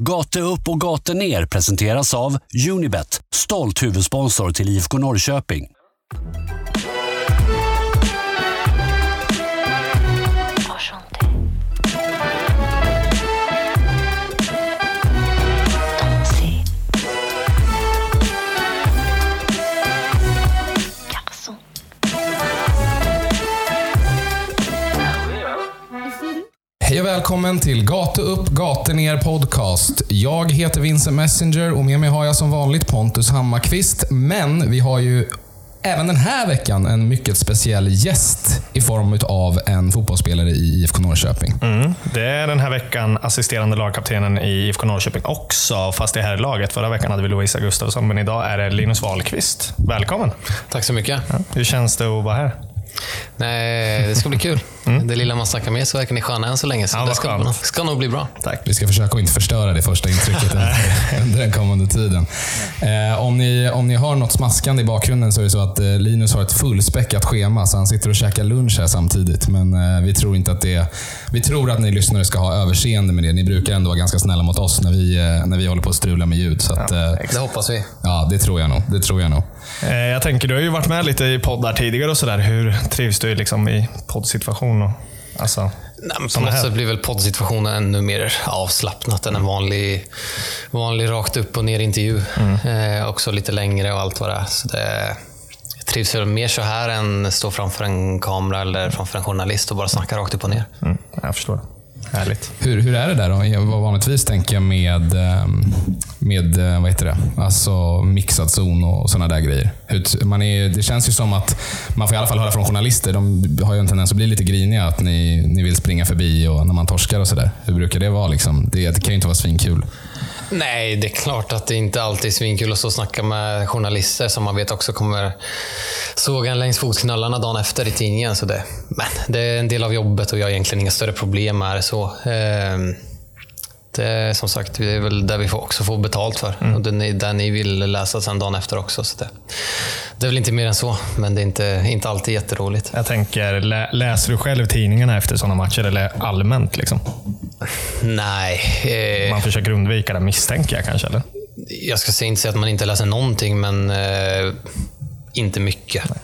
Gate upp och gate ner presenteras av Unibet, stolt huvudsponsor till IFK Norrköping. Hej och välkommen till Gate upp, gate ner podcast. Jag heter Vincent Messenger och med mig har jag som vanligt Pontus Hammarkvist. Men vi har ju även den här veckan en mycket speciell gäst i form av en fotbollsspelare i IFK Norrköping. Mm. Det är den här veckan assisterande lagkaptenen i IFK Norrköping också, fast det här är laget. Förra veckan hade vi Lovisa Gustafsson, men idag är det Linus Wahlqvist. Välkommen! Tack så mycket. Hur känns det att vara här? Nej, det ska bli kul. Det lilla man snackar med så verkar ni sköna än så länge. Så Ja, det ska, skönt. ska nog bli bra. Tack. Vi ska försöka att inte förstöra det första intrycket under, den kommande tiden. Eh, om, ni, om ni har något smaskande i bakgrunden så är det så att eh, Linus har ett fullspäckat schema, så han sitter och käkar lunch här samtidigt. Men eh, vi tror inte att det... Vi tror att ni lyssnare ska ha överseende med det. Ni brukar ändå vara ganska snälla mot oss när vi, eh, när vi håller på att strula med ljud. Så att, eh, Det hoppas vi. ja, det tror jag nog. Det tror jag nog. Eh, Jag tänker, du har ju varit med lite i poddar tidigare och sådär. Hur trivs du liksom i poddsituation? Och, alltså, Nej, men på något sätt blir väl poddsituationen ännu mer avslappnat än en vanlig, vanlig rakt upp och ner intervju. Eh, också lite längre och allt vad det är. Så det jag trivs väl mer så här än stå framför en kamera eller framför en journalist och bara snacka rakt upp och ner. mm, jag förstår. Härligt. Hur, hur är det där då? Jag vanligtvis tänker jag med, ehm, med eh, vad heter det? Alltså mixad zon och sådana där grejer. Man är, det känns ju som att man får i alla fall höra från journalister. De har ju en tendens att bli lite griniga. Att ni, ni vill springa förbi och när man torskar och sådär. Hur brukar det vara? Liksom? Det, det kan ju inte vara svinkul. Nej, det är klart att det inte alltid är svinkul att stå och snacka med journalister som man vet också kommer såga en längs fotknölarna dagen efter i tidningen. Så det, men det är en del av jobbet och jag har egentligen inga större problem med det. Så. eh, det är som sagt det är väl där vi också får betalt för. Och det är där ni vill läsa sen dagen efter också. Så det, det är väl inte mer än så, men det är inte, inte alltid jätteroligt. Jag tänker, lä läser du själv tidningarna efter sådana matcher eller allmänt? Liksom? Nej, eh, Man försöker undvika det, misstänker jag kanske? Eller? jag ska inte säga att man inte läser någonting, men eh, inte mycket. Eh,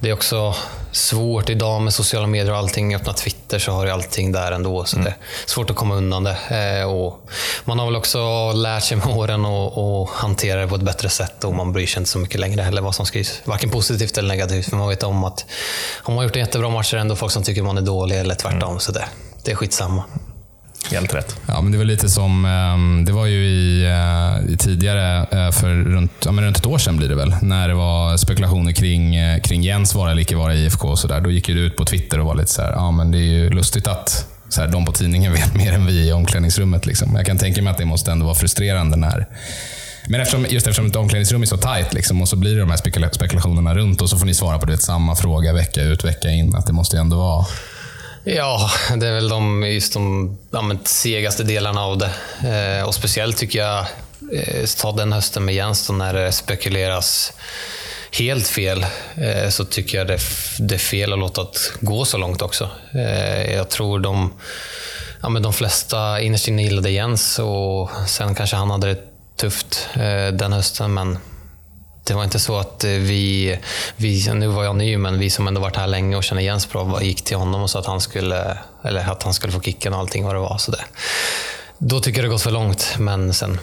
det är också svårt idag med sociala medier och allting. Öppna Twitter så har du allting där ändå. Så det är svårt att komma undan det. Eh, och man har väl också lärt sig med åren att hantera det på ett bättre sätt och man bryr sig inte så mycket längre heller vad som skrivs. Varken positivt eller negativt. För man vet om att om man har gjort en jättebra match är det ändå folk som tycker man är dålig eller tvärtom. Så det, det är skitsamma. Helt rätt. Ja, men det var lite som, ehm, det var ju i, eh, i tidigare, eh, för runt, ja, men runt ett år sedan blir det väl, när det var spekulationer kring, eh, kring Jens vara eller icke vara i IFK och så där. Då gick ju du ut på Twitter och var lite så här, ja men det är ju lustigt att så här, de på tidningen vet mer än vi i omklädningsrummet. Liksom. Jag kan tänka mig att det måste ändå vara frustrerande när men eftersom, just eftersom ett omklädningsrum är så tajt liksom, och så blir det de här spekulationerna runt och så får ni svara på det, samma fråga vecka ut vecka in. Att det måste ju ändå vara... Ja, det är väl de, just de ja, segaste delarna av det. Eh, och speciellt tycker jag, eh, ta den hösten med Jens, då när det spekuleras helt fel, eh, så tycker jag det, det är fel att låta det gå så långt också. Eh, jag tror de, ja, men de flesta innerst inne gillade Jens och sen kanske han hade det tufft eh, den hösten, men det var inte så att eh, vi, vi, nu var jag ny, men vi som ändå varit här länge och känner Jens bra gick till honom och sa att han skulle, eller att han skulle få kicken och allting vad det var. Så det, då tycker jag det gått för långt, men sen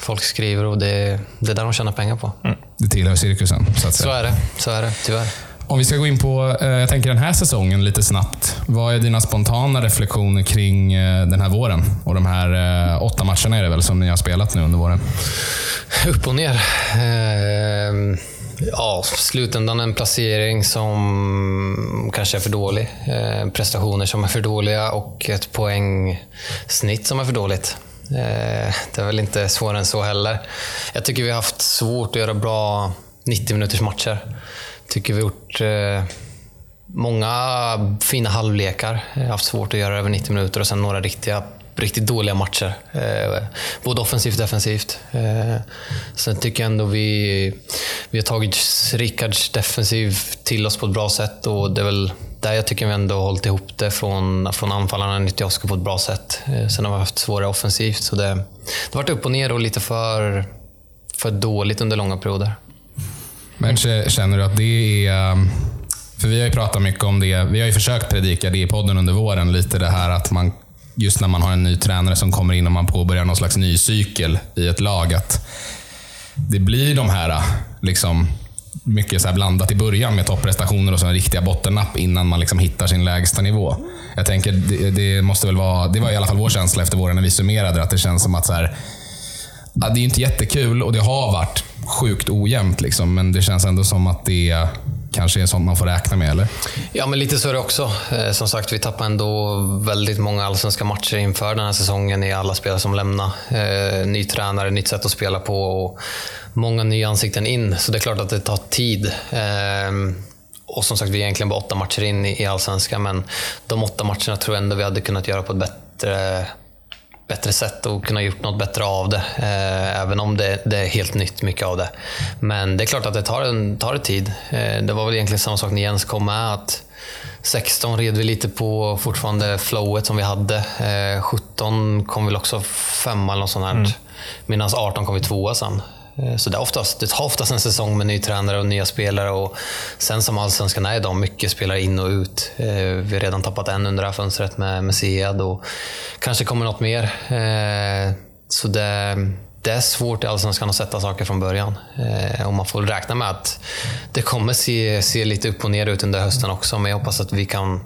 folk skriver och det, det är där de tjänar pengar på. Det tillhör cirkusen, så att säga. Så är det, så är det tyvärr. Om vi ska gå in på, eh, jag tänker den här säsongen lite snabbt. Vad är dina spontana reflektioner kring eh, den här våren? Och de här eh, åtta matcherna är det väl som ni har spelat nu under våren? Upp och ner. Ehm, ja, slutändan en placering som kanske är för dålig. Ehm, prestationer som är för dåliga och ett poängsnitt som är för dåligt. Ehm, det är väl inte svårare än så heller. Jag tycker vi har haft svårt att göra bra 90 minuters matcher. Tycker vi har gjort eh, många fina halvlekar. Jag har haft svårt att göra över 90 minuter och sen några riktiga riktigt dåliga matcher. Eh, både offensivt och defensivt. Eh, sen tycker jag ändå vi, vi har tagit Rickards defensiv till oss på ett bra sätt och det är väl där jag tycker vi ändå har hållit ihop det från, från anfallarna i Oskar på ett bra sätt. Eh, sen har vi haft svårare offensivt, så det, det har varit upp och ner och lite för, för dåligt under långa perioder. Men känner du att det är... Um, för vi har ju pratat mycket om det. Vi har ju försökt predika det i podden under våren. Lite det här att man, just när man har en ny tränare som kommer in och man påbörjar någon slags ny cykel i ett lag. Att det blir de här, uh, liksom, mycket så här blandat i början med topprestationer och sen riktiga bottennapp innan man liksom hittar sin lägsta nivå. Jag tänker, det, det måste väl vara, det var i alla fall vår känsla efter våren när vi summerade, att det känns som att så här, det är inte jättekul och det har varit sjukt ojämnt. Liksom, men det känns ändå som att det kanske är sånt man får räkna med, eller? Ja, men lite så är det också. Eh, som sagt, vi tappar ändå väldigt många allsvenska matcher inför den här säsongen i alla spelare som lämnar. Eh, ny tränare, nytt sätt att spela på och många nya ansikten in. Så det är klart att det tar tid. Ehm, och som sagt, vi är egentligen bara åtta matcher in i allsvenskan, men de åtta matcherna tror jag ändå vi hade kunnat göra på ett bättre bättre sätt och kunna gjort något bättre av det. Eh, även om det, det är helt nytt, mycket av det. Men det är klart att det tar en, tar tid. Eh, det var väl egentligen samma sak när Jens kom med. Att 16 red vi lite på fortfarande flowet som vi hade. Eh, 17 kom väl också femma eller något sånt här. Medan 18 kom vi tvåa sen. Eh, så det, är oftast, det tar oftast en säsong med ny tränare och nya spelare. Och sen som allsvenskan är idag, mycket spelare in och ut. Eh, vi har redan tappat en under det här fönstret med, med Sead och kanske kommer något mer. Eh, så det, det är svårt i allsvenskan att sätta saker från början. Eh, Och man får räkna med att det kommer se, se lite upp och ner ut under hösten också. Men jag hoppas att vi kan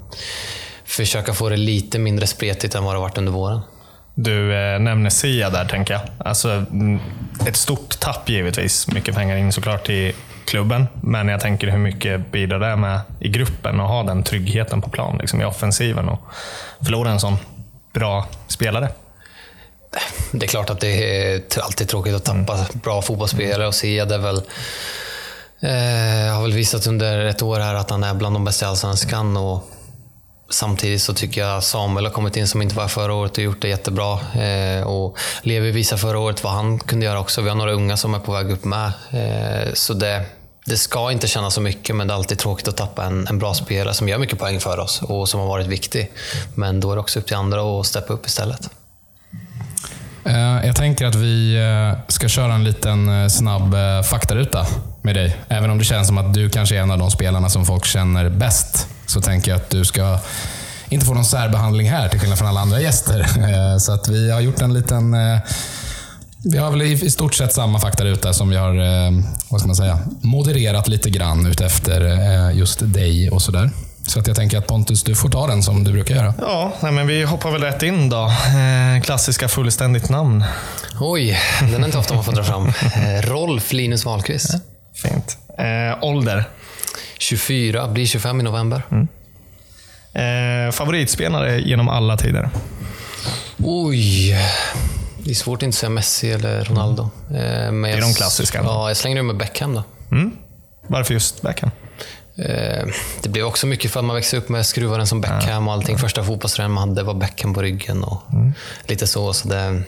försöka få det lite mindre spretigt än vad det varit under våren. Du eh, nämner Sia där, tänker jag. Alltså, mm, ett stort tapp givetvis. Mycket pengar in såklart i klubben. Men jag tänker hur mycket bidrar det med i gruppen att ha den tryggheten på plan, liksom i offensiven och förlora en sån bra spelare. Det är klart att det är alltid tråkigt att tappa bra fotbollsspelare och Sead är väl eh, har väl visat under ett år här att han är bland de bästa i Allsvenskan. Och samtidigt så tycker jag Samuel har kommit in som inte var förra året och gjort det jättebra. Eh, och Levi visade förra året vad han kunde göra också. Vi har några unga som är på väg upp med. Eh, så det, det ska inte kännas så mycket, men det är alltid tråkigt att tappa en, en bra spelare som gör mycket poäng för oss och som har varit viktig. Men då är det också upp till andra att steppa upp istället. Eh, jag tänker att vi eh, ska köra en liten eh, snabb faktaruta med dig. Även om det känns som att du kanske är en av de spelarna som folk känner bäst, så tänker jag att du ska inte få någon särbehandling här, till skillnad från alla andra gäster. Eh, Så att vi har gjort en liten... eh, Vi har väl i stort sett samma faktaruta som vi har eh, vad ska man säga, modererat lite grann utefter just dig och sådär. Så att jag tänker att Pontus, du får ta den som du brukar göra. Ja, nej, men vi hoppar väl rätt in då. Eh, klassiska fullständigt namn. Oj, den är inte ofta man får dra fram. Eh, Rolf Linus Wahlqvist. Fint. Eh, ålder. 24, blir 25 i november. Eh, favoritspelare genom alla tider. Oj. Det är svårt att inte säga Messi eller Ronaldo. Eh, Men det är de klassiska. Ja, jag slänger med Beckham då. Varför just Beckham? Eh, Det blev också mycket för att man växte upp med skruvaren som Beckham och allting. Första fotbollströjan man hade var Beckham på ryggen och lite så. så det,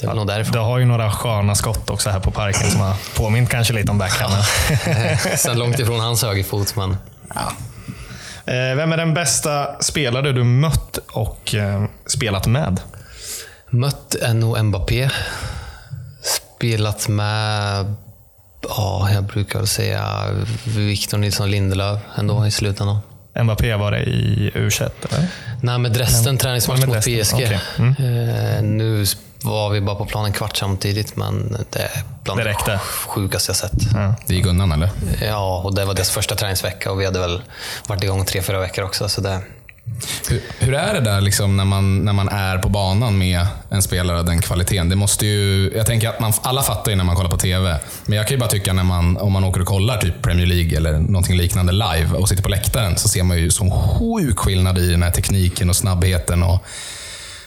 det är nog därifrån. Du har ju några sköna skott också här på parken som har påmint kanske lite om Beckham. men- Sen långt ifrån hans högerfot, men Eh, vem är den bästa spelare du mött och eh, spelat med? Mött är nog Mbappé. Spelat med, ja, jag brukar säga Victor Nilsson Lindelöf ändå i slutändan. Mbappé var det i U21, eller? Nej, med Dresden, träningsmatch mot PSG. okej. Mm. Eh, nu var vi bara på planen en kvart samtidigt, men det är bland Det sjukaste jag sett. Det är Gunnan, eller? Ja, och det var deras första träningsvecka och vi hade väl varit igång tre, fyra veckor också. Så det, Hur, hur är det där liksom när, man, när man är på banan med en spelare av den kvaliteten? Det måste ju, jag tänker att man, alla fattar ju när man kollar på TV. Men jag kan ju bara tycka när man, om man åker och kollar typ Premier League eller någonting liknande live och sitter på läktaren så ser man ju sån sjuk skillnad i den här tekniken och snabbheten. Och,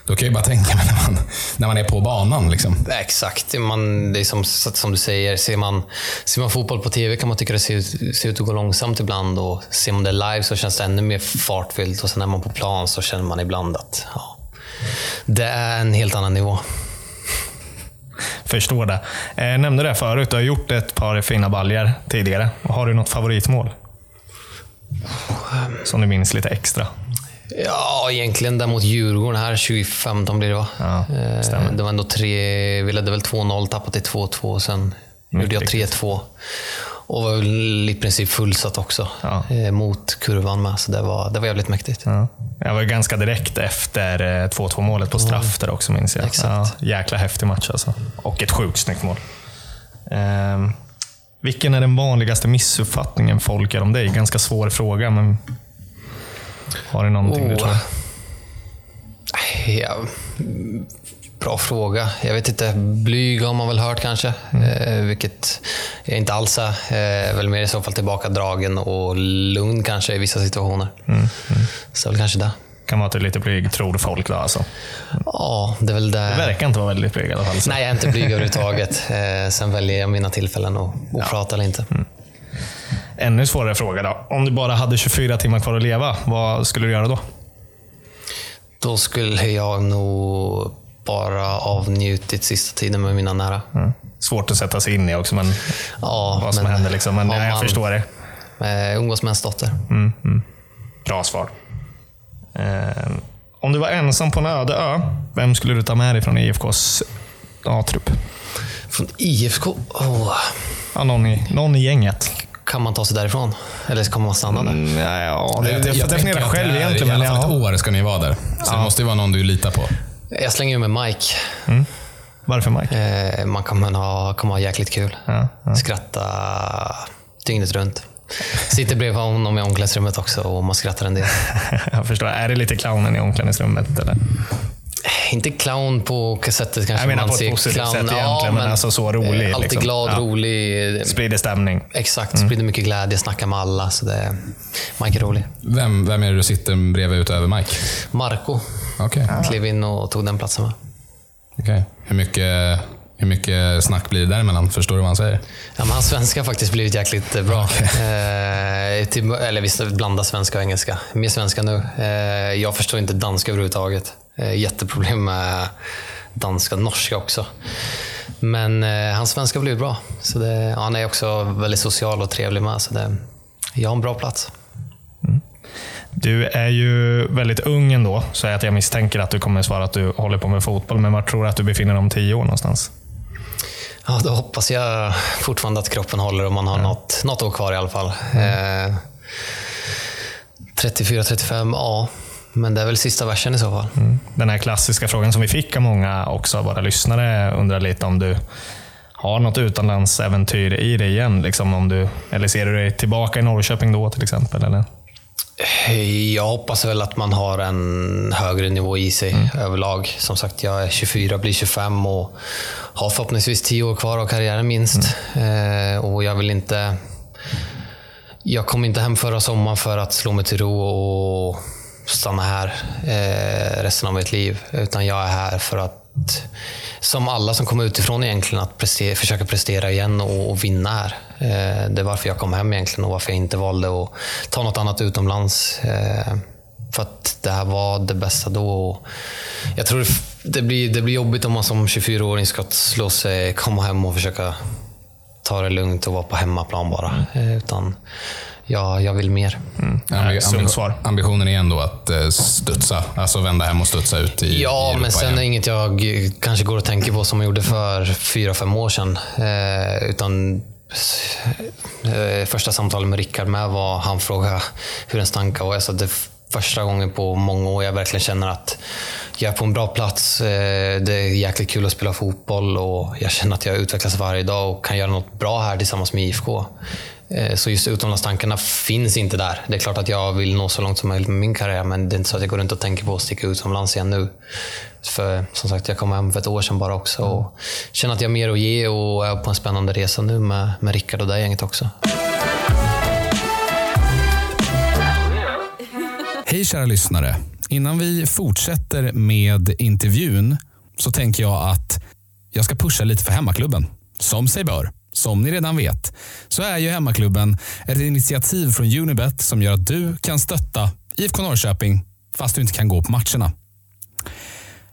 då kan jag ju bara tänka mig när man, när man är på banan. Liksom. Exakt. Man, det är som, som du säger, ser man, ser man fotboll på TV kan man tycka det ser, ut- ser ut att gå långsamt ibland. Och ser man det live så känns det ännu mer fartfyllt. Och sen när man är på plan så känner man ibland att ja, det är en helt annan nivå. Förstår det. Eh, nämnde det förut, du har gjort ett par fina baljer tidigare. Har du något favoritmål? Som du minns lite extra? Ja, egentligen där mot Djurgården här 2015 blir det va? Ja, Eh, stämmer. det var ändå tre, vi ledde väl 2-0, tappade till 2-2, sen gjorde jag riktigt. 3-2. Och var väl i princip fullsatt också Ja. eh, mot kurvan med, så det var, det var jävligt mäktigt. Ja. Jag var ganska direkt efter eh, 2-2 målet på straff där också minns jag. Exakt. Ja, jäkla häftig match alltså. Och ett sjukt snyggt mål. Ehm, vilken är den vanligaste missuppfattningen folk gör om dig? Ganska svår fråga, men har du någonting du Oh. tror? Ja, mm, bra fråga. Jag vet inte. Blyg har man väl hört kanske. Mm. Eh, vilket jag inte alls är. Eh, väl mer i så fall tillbakadragen och lugn kanske i vissa situationer. Mm, Så väl kanske det. Kan vara att du är lite blyg, tror folk då alltså. Ja, det är väl det. Du verkar inte vara väldigt blyg i alla fall. Så. Nej, jag är inte blyg överhuvudtaget. Eh, sen väljer jag mina tillfällen och, och prata eller inte. Mm. Ännu svårare fråga då. Om du bara hade 24 timmar kvar att leva, vad skulle du göra då? Då skulle jag nog bara avnjutit sista tiden med mina nära. Mm. Svårt att sätta sig in i också, men Ja, vad som men händer. Liksom. Men ja, jag man- förstår det. Eh, umgås med ens dotter. Bra svar. Eh, om du var ensam på en öde ö, vem skulle du ta med dig från IFKs A-trupp? Från IFK. Oh. Ja, någon, i, någon i gänget. Kan man ta sig därifrån? Eller kommer man stanna där? Mm, ja, ja, det, Jag- det jag får definiera själv är egentligen. I alla fall ja, ett år ska ni vara där. Så det måste ju vara någon du litar på. Jag slänger ju med Mike. varför Mike? Eh, man kommer ha, kommer ha jäkligt kul. Ja, ja. Skratta dygnet runt. Sitter bredvid honom i omklädningsrummet också och man skrattar en del. Jag förstår. Är det lite clownen i omklädningsrummet? Eller? Inte clown på sättet kanske. Jag menar man på ett positivt clown. sätt egentligen, men alltså så rolig, eh, Alltid liksom. glad, Ja. rolig. Sprider stämning. Exakt, sprider mycket glädje, snackar med alla. Så det, Mike är rolig. Vem, vem är det du sitter bredvid utöver Mike? Marco Okej. klev in och tog den platsen med. Okej. Hur, mycket, hur mycket snack blir det däremellan? Förstår du vad han säger? Ja, men hans svenska har faktiskt blivit jäkligt eh, bra. Eh, till, eller visst, blanda svenska och engelska. Mer svenska nu. Eh, jag förstår inte danska överhuvudtaget. Eh, jätteproblem med danska och norska också. Men eh, hans svenska blivit bra. Så det, ja, han är också väldigt social och trevlig med. Så det, jag har en bra plats. Du är ju väldigt ung ändå, så att jag misstänker att du kommer svara att du håller på med fotboll. Men var tror du att du befinner dig om tio år någonstans? Ja, då hoppas jag fortfarande att kroppen håller och man har något, något år kvar i alla fall. Eh, 34-35, ja. Men det är väl sista versen i så fall. Den här klassiska frågan som vi fick av många också, av våra lyssnare, undrar lite om du har något utomlandsäventyr i dig igen? Liksom om du, eller ser du dig tillbaka i Norrköping då till exempel? Eller? Jag hoppas väl att man har en högre nivå i sig överlag. Som sagt, jag är 24, blir 25 och har förhoppningsvis 10 år kvar av karriären minst. Eh, och jag vill inte... Jag kom inte hem förra sommaren för att slå mig till ro och stanna här eh, resten av mitt liv. Utan jag är här för att, som alla som kommer utifrån egentligen, att prestera, försöka prestera igen och, och vinna här. Eh, det är varför jag kom hem egentligen och varför jag inte valde att ta något annat utomlands. Eh, för att det här var det bästa då. Och jag tror det blir, det blir jobbigt om man som 24-åring ska slå sig, komma hem och försöka ta det lugnt och vara på hemmaplan bara. Mm. utan jag, jag vill mer. Ambi- sunt svar. Ambitionen är ändå att eh, studsa, alltså vända hem och studsa ut i, i Ja, Europa men sen igen. är inget jag kanske går och tänker på som jag gjorde för fyra, fem år sedan. Eh, utan eh, första samtalet med Rickard med var han frågade hur en stanka var. Så det första gången på många år jag verkligen känner att jag är på en bra plats. Eh, det är jäkligt kul att spela fotboll och jag känner att jag utvecklas varje dag och kan göra något bra här tillsammans med IFK. Eh, så just utomlandstankarna finns inte där. Det är klart att jag vill nå så långt som möjligt med min karriär, men det är inte så att jag går runt och tänker på att sticka utomlands igen nu. För som sagt, jag kom hem för ett år sedan bara också och känner att jag har mer att ge och är på en spännande resa nu med, med Rickard och det gänget också. Hej kära lyssnare. Innan vi fortsätter med intervjun så tänker jag att jag ska pusha lite för Hemmaklubben. Som sig bör. Som ni redan vet så är ju Hemmaklubben ett initiativ från Unibet som gör att du kan stötta IFK Norrköping fast du inte kan gå på matcherna.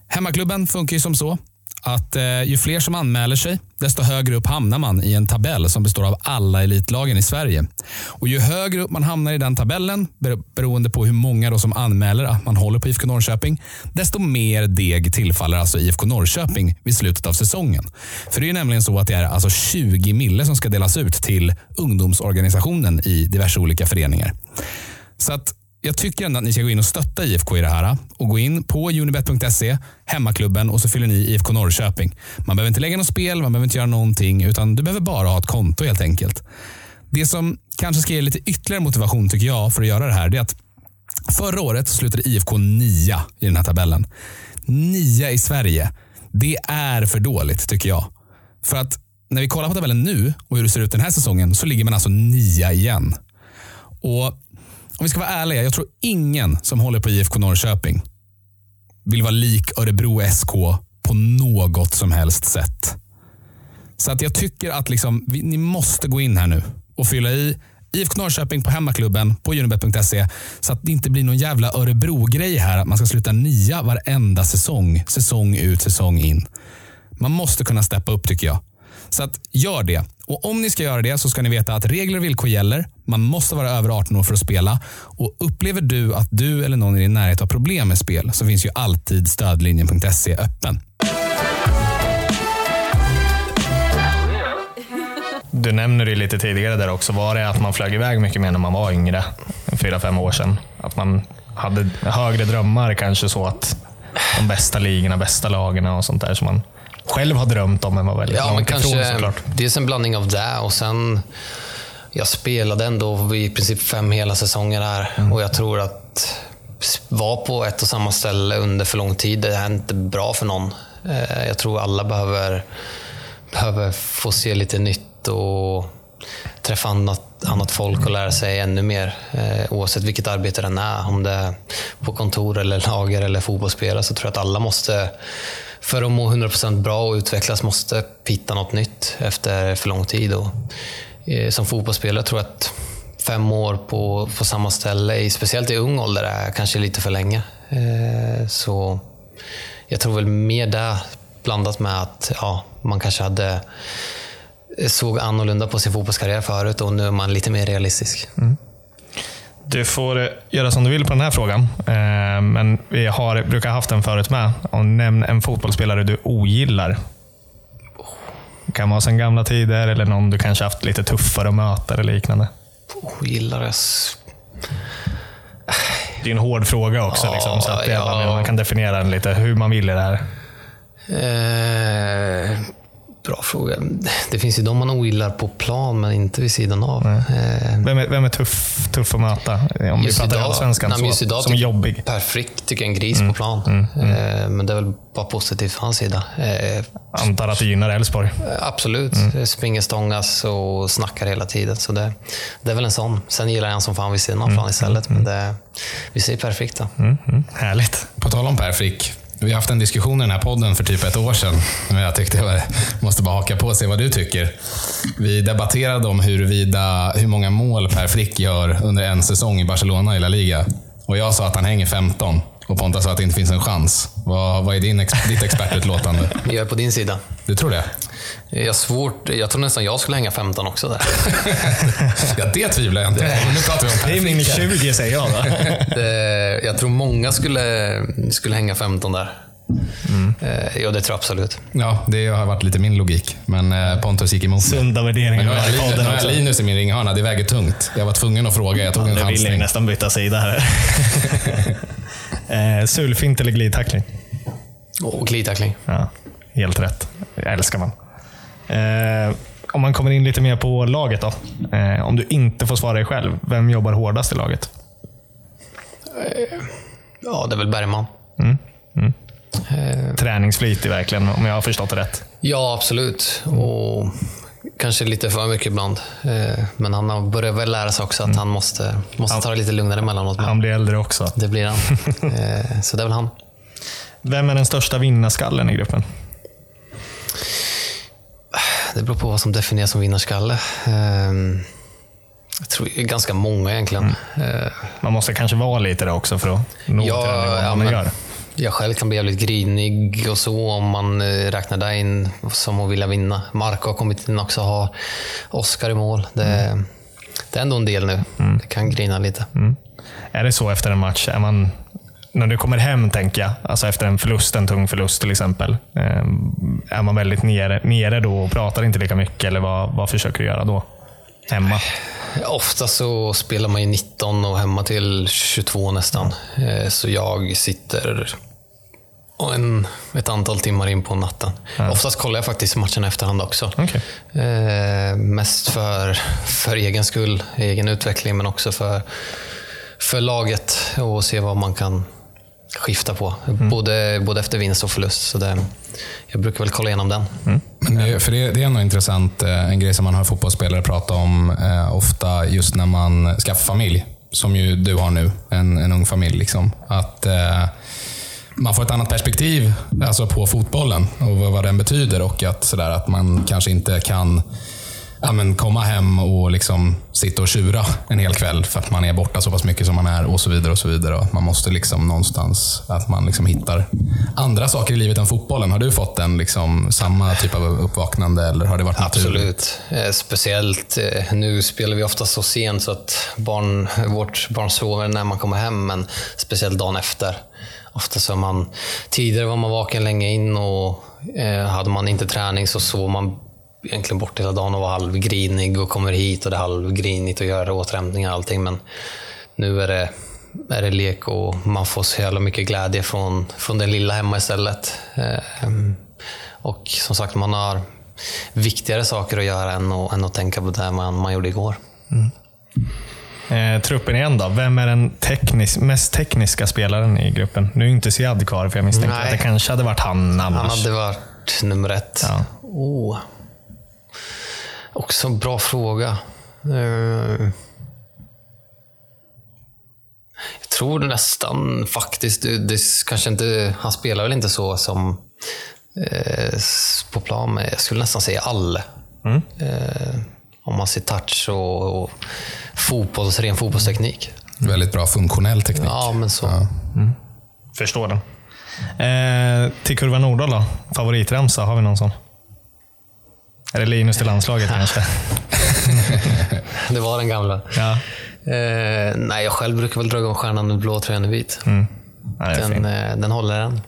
Hemmaklubben funkar ju som så att eh, ju fler som anmäler sig, desto högre upp hamnar man i en tabell som består av alla elitlagen i Sverige. Och Ju högre upp man hamnar i den tabellen, beroende på hur många då som anmäler att man håller på IFK Norrköping, desto mer deg tillfaller alltså IFK Norrköping vid slutet av säsongen. För det är ju nämligen så att det är alltså 20 mille som ska delas ut till ungdomsorganisationen i diverse olika föreningar. Så att jag tycker ändå att ni ska gå in och stötta IFK i det här. Och gå in på unibet.se, hemmaklubben och så fyller ni IFK Norrköping. Man behöver inte lägga något spel, man behöver inte göra någonting, utan du behöver bara ha ett konto helt enkelt. Det som kanske ska ge lite ytterligare motivation tycker jag för att göra det här, det är att förra året slutade IFK nia i den här tabellen. Nia i Sverige. Det är för dåligt tycker jag. För att när vi kollar på tabellen nu och hur det ser ut den här säsongen så ligger man alltså nia igen. Och om vi ska vara ärliga, jag tror ingen som håller på IFK Norrköping vill vara lik Örebro SK på något som helst sätt. Så att jag tycker att liksom, vi, ni måste gå in här nu och fylla i IFK Norrköping på hemmaklubben på unibet.se så att det inte blir någon jävla Örebro-grej här att man ska sluta nia varenda säsong. Säsong ut, säsong in. Man måste kunna steppa upp tycker jag. Så att gör det. Och om ni ska göra det så ska ni veta att regler och villkor gäller. Man måste vara över 18 år för att spela. Och upplever du att du eller någon i din närhet har problem med spel så finns ju alltid stödlinjen.se öppen. Du nämner det lite tidigare där också. Var det att man flög iväg mycket mer när man var yngre? Fyra, fem år sedan. Att man hade högre drömmar kanske så att de bästa ligorna, bästa lagen och sånt där som man själv har drömt om men var väldigt Ja, men långt ifrån kanske såklart. dels en blandning av det och sen jag spelade ändå i princip fem hela säsonger här Mm. och jag tror att vara på ett och samma ställe under för lång tid, det är inte bra för någon. Eh, Jag tror alla behöver, behöver få se lite nytt och träffa annat, annat folk och lära sig ännu mer. Eh, oavsett vilket arbete den är. Om det är på kontor, eller lager eller fotbollsspelare så tror jag att alla måste, för att må 100% bra och utvecklas, måste hitta något nytt efter för lång tid. Och, eh, som fotbollsspelare tror jag att fem år på, på samma ställe, i, speciellt i ung ålder, är kanske lite för länge. Eh, så jag tror väl mer det blandat med att ja, man kanske hade eh, såg annorlunda på sin fotbollskarriär förut och nu är man lite mer realistisk. Mm. Du får göra som du vill på den här frågan. Eh, Men vi har, brukar ha haft den förut med. Nämn en fotbollsspelare du ogillar. Det kan vara sedan gamla tider eller någon du kanske haft lite tuffare att möta eller liknande. Ogillar det? är en hård fråga också. Ja, liksom, så att ja. man kan definiera den lite hur man vill i det här. Eh, bra fråga. Det finns ju de man ogillar på plan, men inte vid sidan av. Eh, Vem är, vem är tuff, tuff att möta? Om vi just pratar idag- allsvenskan. som tycker- jobbig. Per Frick tycker jag är en gris Mm, på plan. Eh, men det är väl bara positivt från hans sida. Eh, Antar att det gynnar Elfsborg. Absolut. Mm. Springer, stångas och snackar hela tiden. Så det, det är väl en sån. Sen gillar jag en som fan vid sidan av plan istället. Men det, vi säger perfekt då. Mm, mm, härligt. På tal om Per Frick. Vi har haft en diskussion i den här podden för typ ett år sedan. Men jag tyckte jag måste bara haka på och se vad du tycker. Vi debatterade om huruvida, hur många mål Per Frick gör under en säsong i Barcelona i La Liga. Och jag sa att han hänger 15. Och Ponta sa att det inte finns en chans. Vad, vad är din, ditt expertutlåtande? Jag är på din sida. Du tror det? Jag, svårt, jag tror nästan jag skulle hänga 15 också där. Ja, det tvivlar jag inte på. Nu pratar vi om Det är min Frick. 20 säger jag. Va? Det, jag tror många skulle, skulle hänga 15 där. Eh, Ja, det tror jag absolut. Ja, det har varit lite min logik. Men eh, Pontus gick emot. Sunda Men värderingar nu har i jag Linus- jag i min ringhörna. Det väger tungt. Jag var tvungen att fråga. Jag tog en Nu vill jag chansning. nästan byta sida här. Eh, sulfint eller glidtackling? Och glidtackling. Ja, helt rätt. Det älskar man. Eh, om man kommer in lite mer på laget då. Eh, om du inte får svara dig själv, vem jobbar hårdast i laget? Ja, det är väl Bergman. Träningsflitig verkligen, om jag har förstått det rätt. Ja, absolut. Och kanske lite för mycket ibland. Eh, Men han har börjat väl lära sig också att han måste, måste ta det lite lugnare emellanåt. Men Han blir äldre också. det blir han. Eh, Så det är väl han. Vem är den största vinnarskallen i gruppen? Det beror på vad som definieras som vinnarskalle. Eh, Jag tror det är ganska många egentligen. Eh, Man måste kanske vara lite det också för att nå Ja, till den nivån ja, man men- gör. Jag själv kan bli jävligt grinig och så om man eh, räknar det in som att vilja vinna. Marco har kommit in också och har Oscar i mål. Det, det är ändå en del nu. Det kan grina lite. Är det så efter en match? Är man, när du kommer hem, tänker jag, alltså efter en förlust, en tung förlust till exempel. eh, Är man väldigt nere, nere då och pratar inte lika mycket? Eller vad, vad försöker du göra då? Hemma? Ofta så spelar man ju 19 och hemma till 22 nästan. Eh, Så jag sitter en, ett antal timmar in på natten. Oftast kollar jag faktiskt matchen i efterhand också. Okej. Eh, mest för, för egen skull, egen utveckling, men också för, för laget och se vad man kan skifta på. Både, både efter vinst och förlust. Så det, jag brukar väl kolla igenom den. Men det, för det, det är ändå intressant, eh, en grej som man hör fotbollsspelare prata om eh, ofta just när man skaffar familj, som ju du har nu, en, en ung familj. Liksom, att eh, man får ett annat perspektiv alltså på fotbollen och vad, vad den betyder och att, sådär, att man kanske inte kan ja, men komma hem och liksom sitta och tjura en hel kväll för att man är borta så pass mycket som man är och så vidare. och så vidare. Och man måste liksom någonstans att man liksom hittar andra saker i livet än fotbollen. Har du fått en liksom, samma typ av uppvaknande eller har det varit naturligt? Absolut. Eh, speciellt eh, nu spelar vi ofta så sent så att barn, vårt barn sover när man kommer hem, men speciellt dagen efter. Ofta så man, tidigare var man vaken länge in och eh, hade man inte träning så sov man egentligen bort hela dagen och var halvgrinig och kommer hit och det är halvgrinigt och gör återhämtningar och allting. Men nu är det, är det lek och man får så jävla mycket glädje från, från den lilla hemma istället. Eh, och som sagt, man har viktigare saker att göra än att, än att tänka på det man, man gjorde igår. Eh, truppen igen då. Vem är den teknis, mest tekniska spelaren i gruppen? Nu är inte Siad kvar, för jag misstänker Nej. att det kanske hade varit han annars. Han hade varit nummer ett. Ja. Oh. Också en bra fråga. Eh, Jag tror nästan faktiskt, det, kanske inte, han spelar väl inte så som eh, på plan, men jag skulle nästan säga Alle. Eh, om man ser touch och, och fotbolls, ren fotbollsteknik. Väldigt bra funktionell teknik. Ja, men så. Förstår den. Eh, till Kurva Nordahl då? Favoritramsa, har vi någon sån? Är det Linus till landslaget kanske? Det var den gamla. Ja. Eh, nej, jag själv brukar väl dra igång stjärnan med blå tröjan i vit. Mm. Ja, Den, eh, den håller än.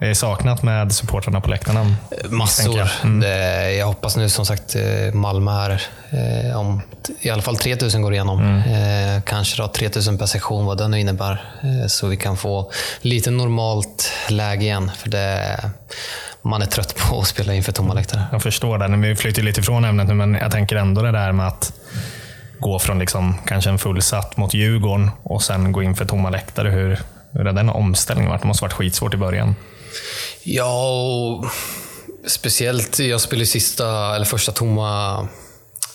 Det är saknat med supportrarna på läktarna. misstänker Massor. jag. Mm. Det, jag hoppas nu som sagt eh, Malmö här, eh, om i alla fall 3000 går igenom. Mm. Eh, kanske då 3000 per sektion, vad det nu innebär. Eh, så vi kan få lite normalt läge igen. För det, man är trött på att spela inför tomma läktare. Jag förstår det. Vi flyttar lite ifrån ämnet nu, men jag tänker ändå det där med att gå från liksom, kanske en fullsatt mot Djurgården och sen gå in för tomma läktare. Hur, hur har den omställningen varit? Det måste ha varit skitsvårt i början. Ja, och speciellt jag spelade sista, eller första tomma,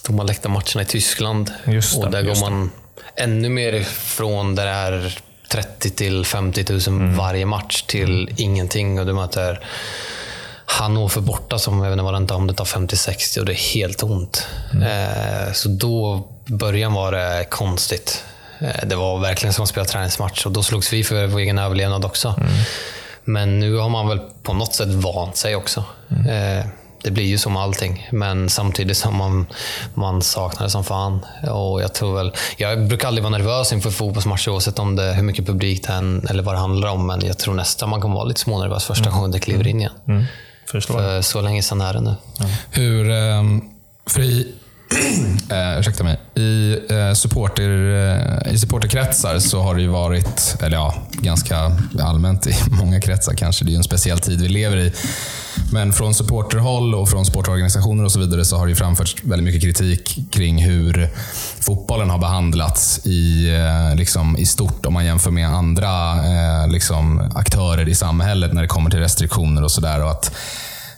tomma läktarmatcherna i Tyskland. Just det, och där just går man ännu mer ifrån där det är 30 till 50 000 varje match till ingenting. Och du möter Hannover borta som jag vet inte vad den tar, om det tar 50-60 och det är helt tomt. Eh, så då, början var det konstigt. Eh, det var verkligen som att spela träningsmatch och då slogs vi för vår egen överlevnad också. Men nu har man väl på något sätt vant sig också. Eh, det blir ju som allting, men samtidigt som man, man saknar det som fan. Och jag, tror väl, jag brukar aldrig vara nervös inför fotbollsmatcher oavsett om det, hur mycket publik det är eller vad det handlar om. Men jag tror nästan man kommer vara lite smånervös första gången det kliver in igen. Förstår. För så länge sedan är det nu. Hur, ehm, för i, eh, ursäkta mig, i, eh, supporter, eh, i supporterkretsar så har det ju varit, eller ja, ganska allmänt i många kretsar kanske, det är ju en speciell tid vi lever i. Men från supporterhåll och från sportorganisationer och så vidare så har det ju framförts väldigt mycket kritik kring hur fotbollen har behandlats i, eh, liksom, i stort om man jämför med andra eh, liksom, aktörer i samhället när det kommer till restriktioner och sådär.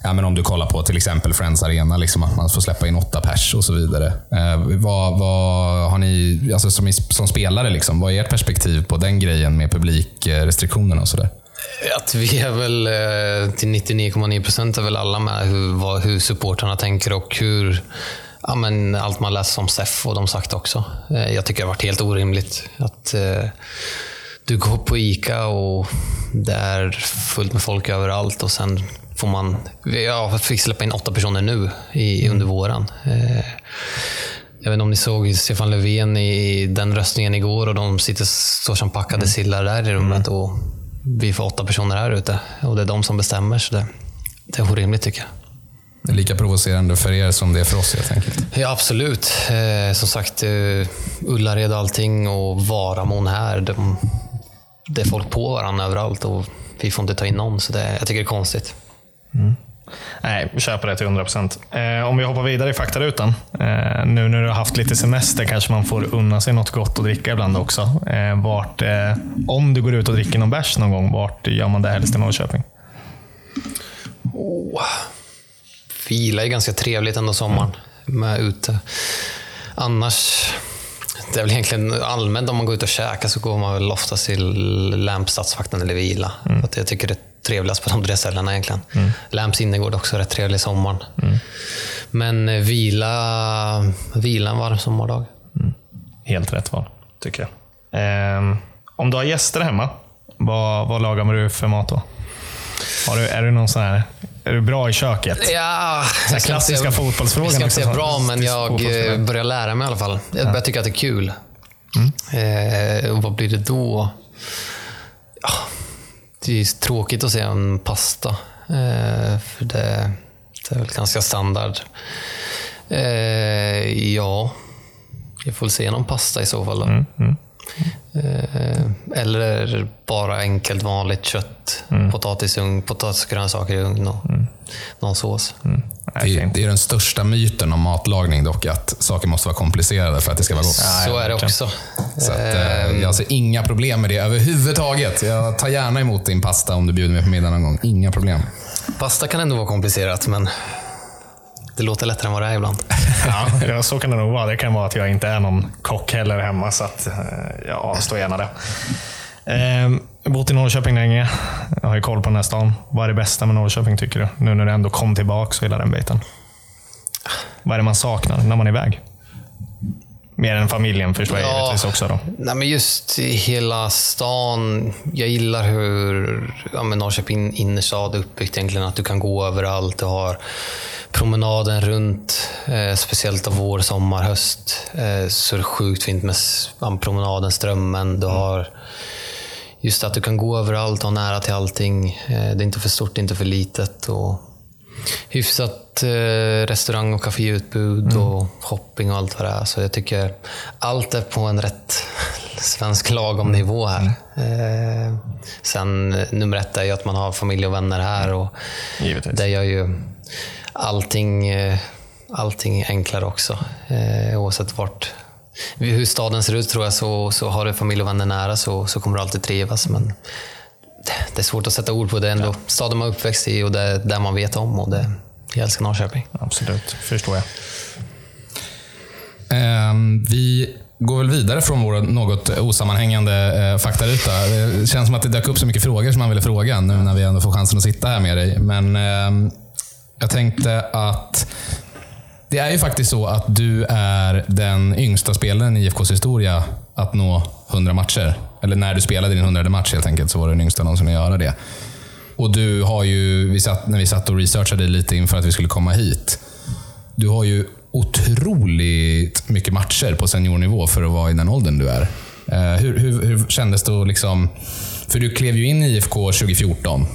Ja, men om du kollar på till exempel Friends Arena, liksom, att man får släppa in åtta pers och så vidare. Eh, vad, vad har ni, alltså som, som spelare, liksom, vad är ert perspektiv på den grejen med publikrestriktionerna och sådär? Att vi är väl eh, till 99,9 procent är väl alla med hur, vad, hur supportrarna tänker och hur ja, men allt man läser om SEF och de sagt också. Eh, jag tycker det har varit helt orimligt att eh, du går på ICA och det är fullt med folk överallt och sen får man... Jag fick släppa in åtta personer nu i, under våren. Eh, jag vet inte om ni såg Stefan Löfven i den röstningen igår och de sitter, står som packade sillar där i rummet. Och vi får åtta personer här ute och det är de som bestämmer. Så det, det är orimligt tycker jag. Det är lika provocerande för er som det är för oss helt enkelt. Ja, absolut. Eh, som sagt, eh, Ullared och allting och Varamon här. De, det är folk på varandra överallt och vi får inte ta in någon. Så det, jag tycker det är konstigt. Nej, vi köper det till 100 procent. Eh, om vi hoppar vidare i faktarutan. Eh, nu när du har haft lite semester kanske man får unna sig något gott att dricka ibland också. Eh, vart, eh, om du går ut och dricker någon bärs någon gång, vart gör man det helst i Norrköping? Oh. Vila är ganska trevligt ändå sommaren. Med ute. Annars, det är väl egentligen allmänt om man går ut och käkar så går man väl oftast till Lamp, Stadsvakten eller Vila. För att jag tycker det är trevligast på de tre ställena egentligen. Mm. Lamps innergård är också rätt trevlig i sommaren. Men eh, vila, vila en varm sommardag. Helt rätt val, tycker jag. Eh, om du har gäster hemma, vad, vad lagar du för mat då? Har du, är du någon sån här, är du bra i köket? Ja, här klassiska fotbollsfrågan Jag ska inte säga så- bra, men jag eh, börjar lära mig i alla fall. Jag börjar tycka att det är kul. Eh, och vad blir det då? Ja, det är tråkigt att säga en pasta. Eh, för det, det är väl ganska standard. Eh, ja, jag får väl säga någon pasta i så fall. Då. Eh, eller bara enkelt vanligt kött, potatis i ugn, potatis och grönsaker i ugn och någon sås. Nej, Det är, det är den största myten om matlagning dock, att saker måste vara komplicerade för att det ska vara gott. Så är det också. Så att, eh, jag ser inga problem med det överhuvudtaget. Jag tar gärna emot din pasta om du bjuder mig på middag någon gång. Inga problem. Pasta kan ändå vara komplicerat, men det låter lättare än vad det är ibland. Ja, så kan det nog vara. Det kan vara att jag inte är någon kock heller hemma, så att, eh, jag avstår gärna det. Ehm, jag har bott i Norrköping länge. Jag har ju koll på den här stan. Vad är det bästa med Norrköping tycker du? Nu när du ändå kom tillbaka och hela den biten. Vad är det man saknar när man är iväg? Mer än familjen förstår jag Ja. givetvis också. Då. Nej, men just hela stan. Jag gillar hur ja, men Norrköping innerstad är uppbyggt egentligen. Att du kan gå överallt. Du har promenaden runt. Eh, speciellt av vår, sommar, höst. Eh, så är det sjukt fint med promenaden, strömmen. Du har just att du kan gå överallt och ha nära till allting. Eh, det är inte för stort, inte för litet. Och hyfsat eh, restaurang och kaféutbud och shopping och allt vad det är. Så jag tycker allt är på en rätt svensk lagom nivå här. Eh, sen eh, nummer ett är ju att man har familj och vänner här och Givetvis. det gör ju allting, allting enklare också. Eh, oavsett vart, hur staden ser ut tror jag, så, så har du familj och vänner nära så, så kommer du alltid trivas. Men det, är svårt att sätta ord på. Det ändå staden man är uppväxt i och det är där man vet om. Och det, jag älskar Norrköping. Absolut, förstår jag. Ehm, vi går väl vidare från vår något osammanhängande eh, faktaruta. Det känns som att det dök upp så mycket frågor som man ville fråga nu när vi ändå får chansen att sitta här med dig. Men ehm, jag tänkte att det är ju faktiskt så att du är den yngsta spelaren i IFKs historia att nå 100 matcher. Eller när du spelade din 100 match helt enkelt, så var du den yngsta någonsin att göra det. Och du har ju, vi satt, när vi satt och researchade lite inför att vi skulle komma hit. Du har ju otroligt mycket matcher på seniornivå för att vara i den åldern du är. Eh, hur, hur, hur kändes det att liksom... För du klev ju in i IFK 2014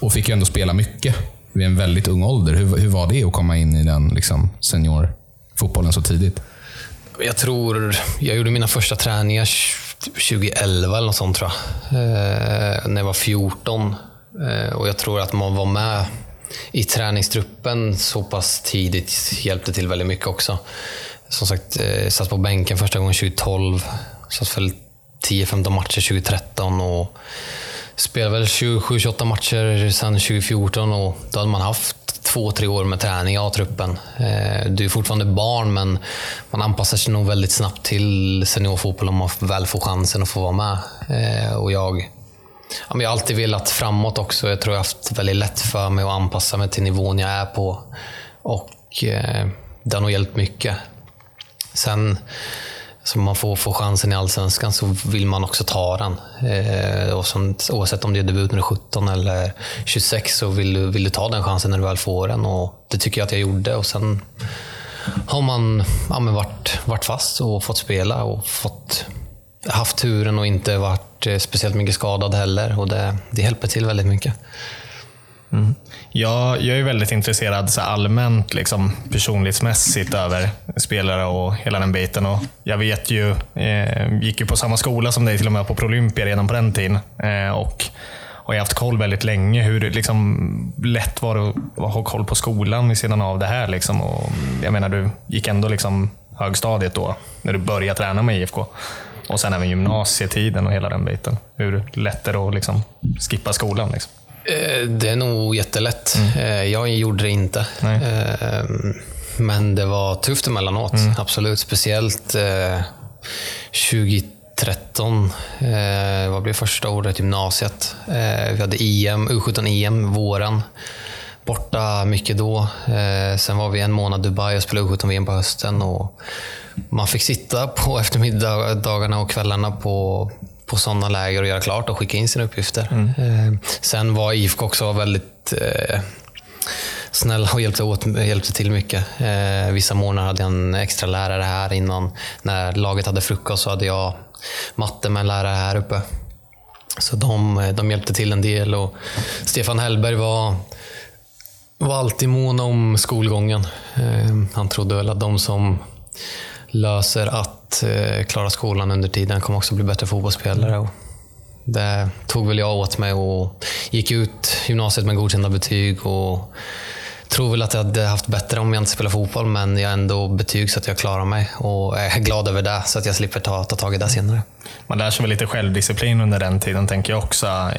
och fick ju ändå spela mycket vid en väldigt ung ålder. Hur, hur var det att komma in i den liksom, seniorfotbollen så tidigt? Jag tror, jag gjorde mina första träningar 2011 eller något sånt tror jag. Eh, när jag var 14. Eh, och jag tror att man var med i träningstruppen så pass tidigt hjälpte till väldigt mycket också. Som sagt, jag satt på bänken första gången 2012. Satt för 10-15 matcher 2013 och spelade väl 27-28 matcher sedan 2014 och då hade man haft två, tre år med träning i A-truppen. Eh, du är fortfarande barn, men man anpassar sig nog väldigt snabbt till seniorfotboll om man väl får chansen att få vara med. Och jag, ja, jag har alltid velat framåt också. Jag tror jag har haft väldigt lätt för mig att anpassa mig till nivån jag är på. Och eh, det har nog hjälpt mycket. Sen som man får, får chansen i Allsvenskan så vill man också ta den. Eh, och sånt, oavsett om det är debut när du är 17 eller 26 så vill du, vill du ta den chansen när du väl får den. Och det tycker jag att jag gjorde. Och sen har man ja, men varit, varit fast och fått spela och fått haft turen och inte varit eh, speciellt mycket skadad heller. Och det, det hjälper till väldigt mycket. Mm. Jag, jag är väldigt intresserad så allmänt liksom, personlighetsmässigt över spelare och hela den biten. Och jag vet ju, eh, gick ju på samma skola som dig till och med på Prolympia redan på den tiden. Eh, och och jag har haft koll väldigt länge. Hur liksom, lätt var det att ha koll på skolan vid sidan av det här? Liksom. Och, jag menar, du gick ändå liksom högstadiet då, när du började träna med IFK. Och sen även gymnasietiden och hela den biten. Hur lätt är det att liksom, skippa skolan? Liksom? Eh, Det är nog jättelätt. Eh, Jag gjorde det inte. Nej. Eh, Men det var tufft emellanåt, absolut. Speciellt eh, 2013, eh, vad blev första året gymnasiet. Vi hade EM, U17-EM våren. Borta mycket då. Eh, Sen var vi en månad i Dubai och spelade U17-VM på hösten. Och man fick sitta på eftermiddagarna och kvällarna på, på sådana läger och göra klart och skicka in sina uppgifter. Eh, Sen var IFK också väldigt eh, snälla och hjälpte, åt, hjälpte till mycket. Eh, vissa månader hade jag en extra lärare här innan. När laget hade frukost så hade jag matte med en lärare här uppe. Så de, de hjälpte till en del. Och Stefan Hellberg var, var alltid mån om skolgången. Eh, han trodde väl att de som löser att eh, klara skolan under tiden kommer också bli bättre fotbollsspelare. Och det tog väl jag åt mig och gick ut gymnasiet med godkända betyg. Och tror väl att jag hade haft bättre om jag inte spelade fotboll, men jag har ändå betyg så att jag klarar mig. Och är glad över det, så att jag slipper ta, ta tag i det senare. Man lär sig väl lite självdisciplin under den tiden, tänker jag också.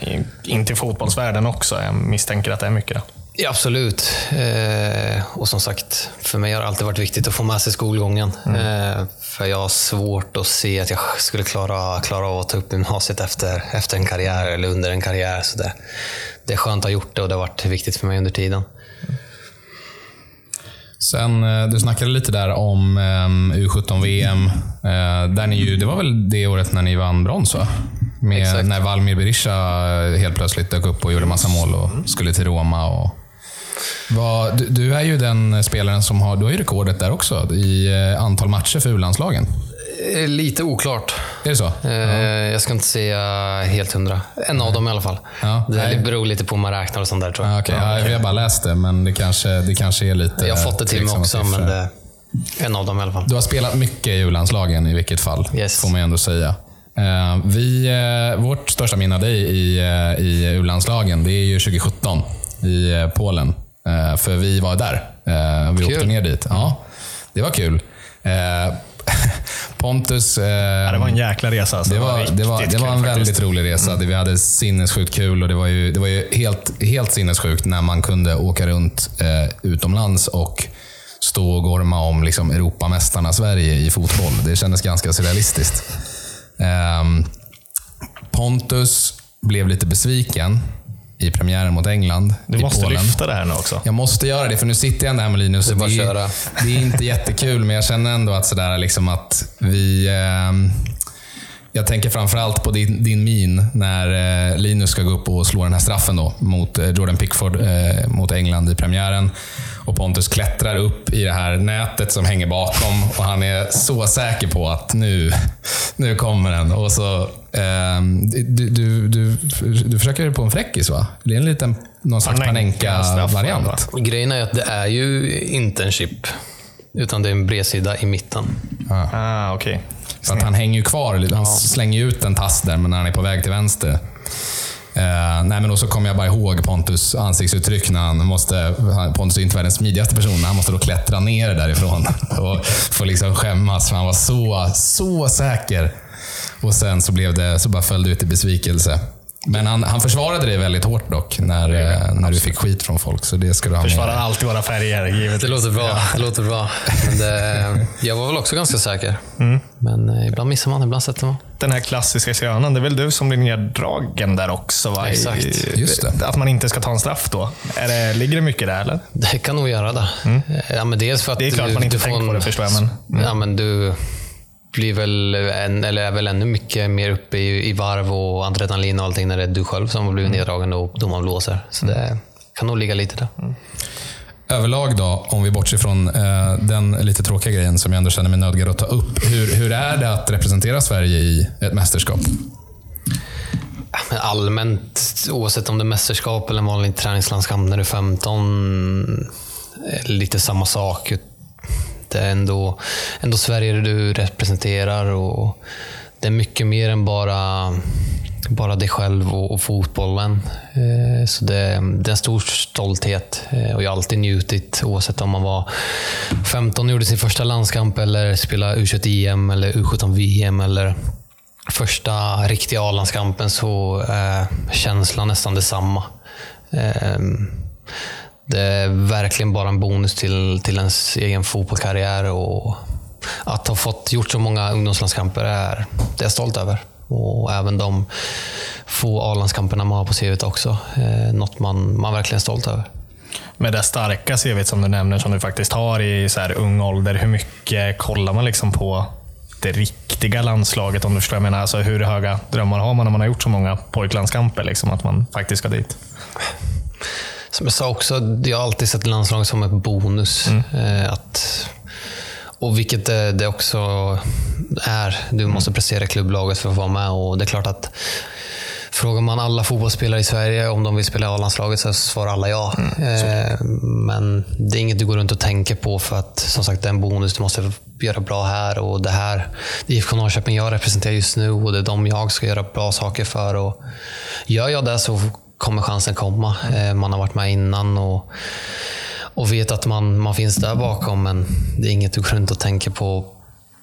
In till fotbollsvärlden också. Jag misstänker att det är mycket det. Ja, absolut. Eh, och som sagt, för mig har det alltid varit viktigt att få med sig skolgången. Eh, för jag har svårt att se att jag skulle klara, klara av att ta upp gymnasiet efter, efter en karriär eller under en karriär. Så det, det är skönt att ha gjort det och det har varit viktigt för mig under tiden. Sen, eh, du snackade lite där om eh, U17-VM. Eh, där ni ju, det var väl det året när ni vann brons va? Med, när Valmir Berisha helt plötsligt dök upp och gjorde massa mål och skulle till Roma. Och, vad, du, du är ju den spelaren som har, du har ju rekordet där också i eh, antal matcher för U-landslagen. Eh, Lite oklart. Är det så? Eh, Jag ska inte säga helt hundra. En av dem i alla fall. Ja, det nej. beror lite på hur man räknar och sånt där tror jag. Ah, okay. ja, jag har bara läst det, men det kanske, det kanske är lite... Jag har fått det till mig också, siffror. men det, en av dem i alla fall. Du har spelat mycket i U-landslagen i vilket fall, Yes. får man ju ändå säga. Eh, vi, vårt största minne av dig i, i U-landslagen, det är ju 2017 i Polen. Eh, för vi var där. Eh, vi Kul. åkte ner dit. Ja, det var kul. Eh, Pontus... Ja, det var en jäkla resa. Alltså. det var, det var, det var en kul väldigt faktiskt. rolig resa. Vi hade sinnessjukt kul och det var ju, det var ju helt, helt sinnessjukt när man kunde åka runt eh, utomlands och stå och gorma om liksom, Europamästarna Sverige i fotboll. Det kändes ganska surrealistiskt. Ehm, Pontus blev lite besviken i premiären mot England Du måste Polen. lyfta det här nu också. Jag måste göra det, för nu sitter jag där med Linus. Det är och bara att det, köra. det är inte jättekul, men jag känner ändå att, sådär, liksom att vi... ehm, jag tänker framförallt på din, din min när eh, Linus ska gå upp och slå den här straffen då, mot eh, Jordan Pickford eh, mot England i premiären. Och Pontus klättrar upp i det här nätet som hänger bakom och han är så säker på att nu, nu kommer den. Och så, du, du, du, du försöker på en fräckis va? Det är en liten någon slags Panenka-variant. Grejen är att det är ju inte en chip. Utan det är en bredsida i mitten. Ah, okej. För att han hänger ju kvar. lite. Han slänger ju ut en tass där, men när han är på väg till vänster. Eh, nej, men då så kommer jag bara ihåg Pontus ansiktsuttryck när han måste... Pontus är inte världens smidigaste person, men han måste då klättra ner därifrån och få liksom skämmas, för han var så, så säker. Och sen så, blev det, så bara föll det ut i besvikelse. Men han, han försvarade dig väldigt hårt dock, när, eh, när du fick skit från folk. Så det ska du ha med Försvarar dig. alltid våra färger, givetvis. Det låter bra. Det låter bra. Men det, jag var väl också ganska säker. Mm. Men eh, ibland missar man, ibland sätter man. Den här klassiska skrönan, det är väl du som blir neddragen där också? Va? I- Exakt. Just det. Att man inte ska ta en straff då. Är det, ligger det mycket där eller? Det kan nog göra det. Ja, men dels för att Mm. Det är klart du, man inte du får tänker på det, förstår jag, men- Ja, men du, blir väl, en, eller är väl ännu mycket mer uppe i, i varv och adrenalin och allting när det är du själv som har blivit neddragen och domaren blåser. Så det kan nog ligga lite där. Överlag då, om vi bortser från eh, den lite tråkiga grejen som jag ändå känner mig nödgad att ta upp. Hur, hur är det att representera Sverige i ett mästerskap? Allmänt, oavsett om det är mästerskap eller en vanlig träningslandskamp när du är 15, är lite samma sak. Det är ändå, ändå Sverige du representerar och det är mycket mer än bara, bara dig själv och, och fotbollen. Eh, Så det, det är en stor stolthet eh, och jag har alltid njutit oavsett om man var 15 och gjorde sin första landskamp eller spelade U21-EM eller U17-VM eller första riktiga A-landskampen så eh, är känslan nästan detsamma. Eh, det är eh, verkligen bara en bonus till, till ens egen fotbollskarriär och att ha fått gjort så många ungdomslandskamper är det är jag stolt över. Och även de få A-landskamperna man har på CVt också. Eh, något man, man verkligen är stolt över. Med det starka CV som du nämner, som du faktiskt har i så här ung ålder, hur mycket kollar man liksom på det riktiga landslaget? Om du förstår vad jag menar. Alltså, hur höga drömmar har man när man har gjort så många pojklandskamper? Liksom, att man faktiskt ska dit. Som jag sa också, jag har alltid sett landslaget som en bonus. Eh, att, och vilket det, det också är. Du måste prestera i klubblaget för att vara med. Och det är klart att Frågar man alla fotbollsspelare i Sverige om de vill spela i A-landslaget så svarar alla ja. Eh, men det är inget du går runt och tänker på för att som sagt det är en bonus. Du måste göra bra här och det här. Det är IFK Norrköping jag representerar just nu och det är de jag ska göra bra saker för. Och gör jag det så kommer chansen komma. Eh, man har varit med innan och, och vet att man, man finns där bakom men det är inget du går runt och tänker på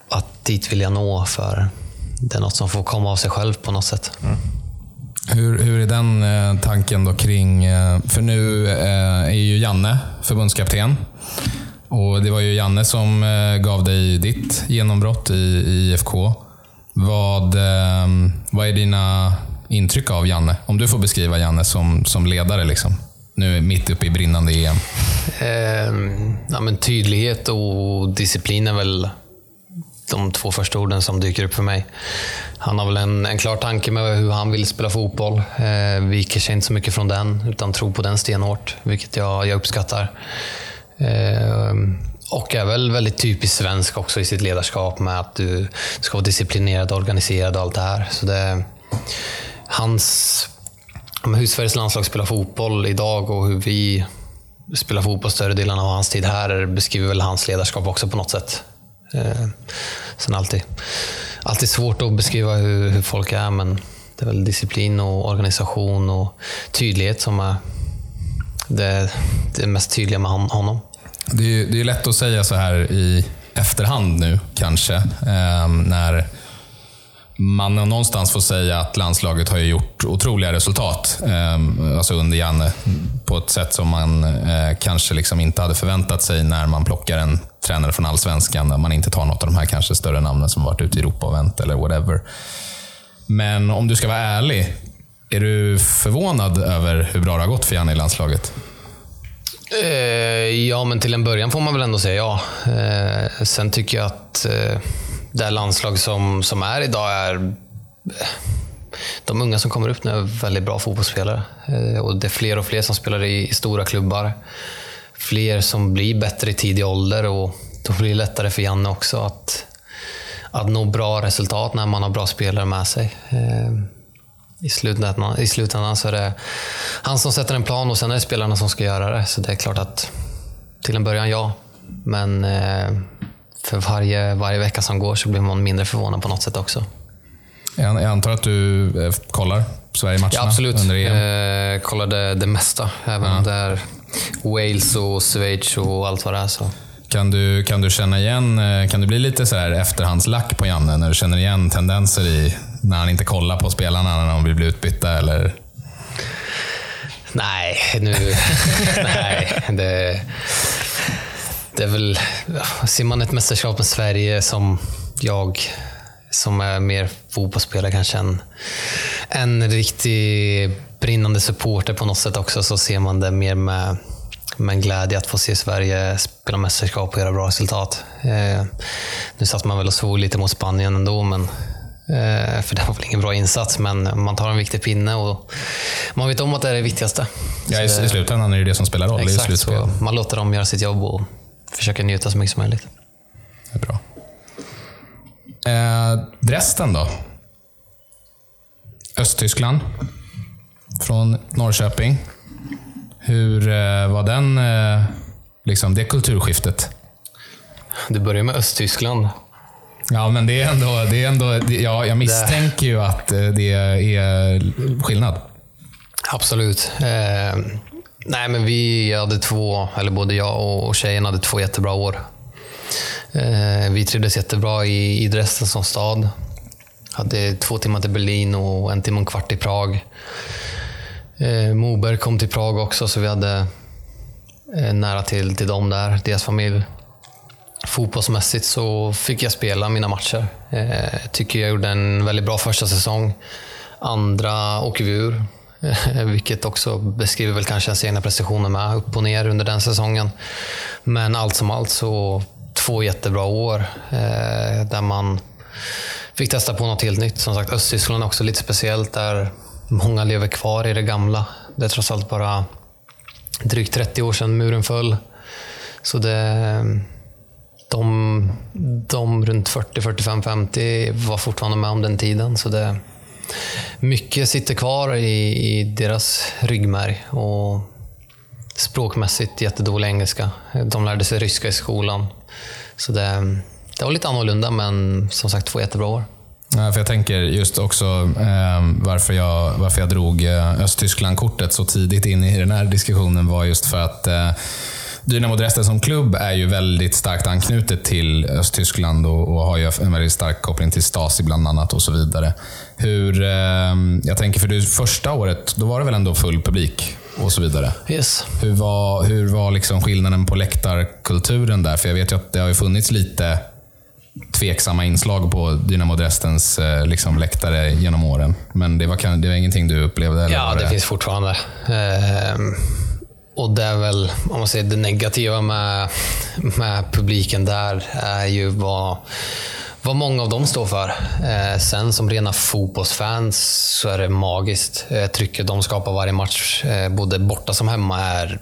att dit vill jag nå för det är något som får komma av sig själv på något sätt. Mm. Hur, hur är den eh, tanken då kring... Eh, för nu eh, är ju Janne förbundskapten. Och det var ju Janne som eh, gav dig ditt genombrott i, i IFK. Vad, eh, vad är dina intryck av Janne? Om du får beskriva Janne som, som ledare. Liksom. Nu mitt uppe i brinnande EM. Eh, ja, men tydlighet och disciplin är väl de två första orden som dyker upp för mig. Han har väl en, en klar tanke med hur han vill spela fotboll. Eh, viker sig inte så mycket från den, utan tror på den stenhårt, vilket jag, jag uppskattar. Eh, och är väl väldigt typiskt svensk också i sitt ledarskap med att du ska vara disciplinerad, organiserad och allt det här. Så det, hans, hur Sveriges landslag spelar fotboll idag och hur vi spelar fotboll större delen av hans tid här beskriver väl hans ledarskap också på något sätt. Eh, sen alltid, alltid svårt att beskriva hur, hur folk är, men det är väl disciplin och organisation och tydlighet som är det, det mest tydliga med honom. Det är ju det är lätt att säga så här i efterhand nu kanske. Eh, när man någonstans får säga att landslaget har gjort otroliga resultat. Ehm, alltså under Janne. På ett sätt som man eh, kanske liksom inte hade förväntat sig när man plockar en tränare från Allsvenskan. När man inte tar något av de här kanske större namnen som varit ute i Europa och vänt eller whatever. Men om du ska vara ärlig. Är du förvånad över hur bra det har gått för Janne i landslaget? Eh, ja, men till en början får man väl ändå säga ja. Eh, sen tycker jag att det landslag som, som är idag är... De unga som kommer upp nu är väldigt bra fotbollsspelare. Eh, och det är fler och fler som spelar i, i stora klubbar. Fler som blir bättre i tidig ålder och då blir det lättare för Janne också att, att nå bra resultat när man har bra spelare med sig. Eh, I slutändan, I slutändan så är det han som sätter en plan och sen är det spelarna som ska göra det. Så det är klart att till en början ja. Men eh, för varje, varje vecka som går så blir man mindre förvånad på något sätt också. Jag antar att du eh, kollar Sverige-matcherna Ja, absolut. under EM? Eh, kollade det mesta. Även där Wales och Schweiz och allt vad det är. Så. Kan du, kan du känna igen, eh, kan du bli lite så här efterhandslack på Janne när du känner igen tendenser i när han inte kollar på spelarna när de vill bli utbytta? Eller? Nej, nu... nej, det, det är väl... Ser man ett mästerskap med Sverige som jag, som är mer fotbollsspelare kanske än en riktig brinnande supporter på något sätt också, så ser man det mer med men glädje att få se Sverige spela mästerskap och göra bra resultat. Eh, nu satt man väl och svor lite mot Spanien ändå, men, eh, för det var väl ingen bra insats, men man tar en viktig pinne och man vet om att det är det viktigaste. Ja, i, slutändan är det det som spelar roll. Exakt, så man låter dem göra sitt jobb och försöker njuta så mycket som möjligt. Det är bra. Eh, Dresden då? Östtyskland. Från Norrköping. Hur eh, var den, eh, liksom det kulturskiftet? Du börjar med Östtyskland. Ja, men det är ändå... Det är ändå det, ja, jag misstänker ju att eh, det är skillnad. Absolut. Eh, nej, men vi hade två, eller både jag och tjejen hade två jättebra år. Eh, vi trivdes jättebra i, Dresden som stad. Hade två timmar till Berlin och en timme och en kvart i Prag. Eh, Moberg kom till Prag också, så vi hade eh, nära till, till dem där, deras familj. Fotbollsmässigt så fick jag spela mina matcher. Jag tycker jag gjorde en väldigt bra första säsong. Andra åker vi ur, Eh, vilket också beskriver väl kanske ens egna prestationer med, upp och ner under den säsongen. Men allt som allt så två jättebra år eh, där man fick testa på något helt nytt. Som sagt, Östtyskland är också lite speciellt där många lever kvar i det gamla. Det är trots allt bara drygt 30 år sedan muren föll. Så det, de, de runt 40, 45, 50 var fortfarande med om den tiden. Så det, mycket sitter kvar i, i deras ryggmärg. Och språkmässigt jättedålig engelska. De lärde sig ryska i skolan. Så det, det var lite annorlunda, men som sagt två jättebra år. Ja, för jag tänker just också eh, varför, jag, varför jag drog eh, Östtyskland-kortet så tidigt in i den här diskussionen var just för att eh, Dynamo Dresden som klubb är ju väldigt starkt anknutet till Östtyskland och, och har ju en väldigt stark koppling till Stasi bland annat och så vidare. Hur, eh, jag tänker för du, första året, då var det väl ändå full publik och så vidare. Yes. Hur var, hur var liksom skillnaden på läktarkulturen där? För jag vet ju att det har funnits lite tveksamma inslag på Dynamo Dresdens eh, liksom, läktare genom åren. Men det var, det var ingenting du upplevde? Eller Ja, var det finns fortfarande. Ehm, och det är väl, om man säger det negativa med, med publiken där, är ju vad, vad många av dem står för. Eh, sen som rena fotbollsfans så är det magiskt. Eh, trycket de skapar varje match, eh, både borta som hemma, är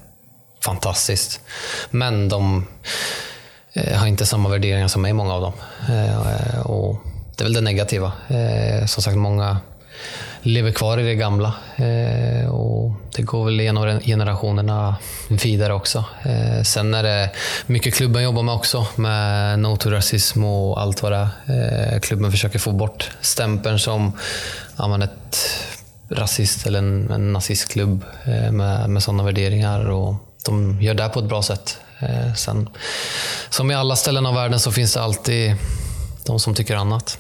fantastiskt. Men de eh, har inte samma värderingar som mig, många av dem. Eh, och det är väl det negativa. Eh, som sagt, många lever kvar i det gamla. Eh, och det går väl genom generationerna vidare också. Eh, sen är det mycket klubben jobbar med också, med no to rasism och allt vad det är. Eh, klubben försöker få bort stämpeln som ja, ett rasist eller en, en nazistklubb eh, med, med sådana värderingar. Och de gör det på ett bra sätt. Eh, sen, som i alla ställen av världen så finns det alltid de som tycker annat.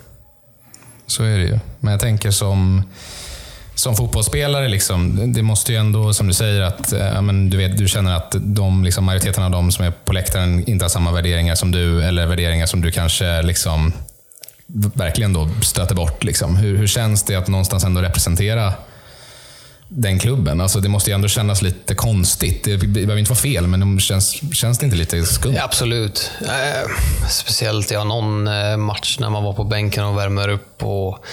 Så är det ju. Men jag tänker som, som fotbollsspelare, liksom, det måste ju ändå, som du säger, att äh, men du, vet, du känner att de, liksom, majoriteten av de som är på läktaren inte har samma värderingar som du, eller värderingar som du kanske liksom, verkligen då stöter bort. Liksom. Hur, hur känns det att någonstans ändå representera den klubben? Alltså, det måste ju ändå kännas lite konstigt. Det behöver inte vara fel, men det känns, känns det inte lite skumt? Ja, absolut. Eh, speciellt ja, någon eh, match när man var på bänken och värmer upp. Och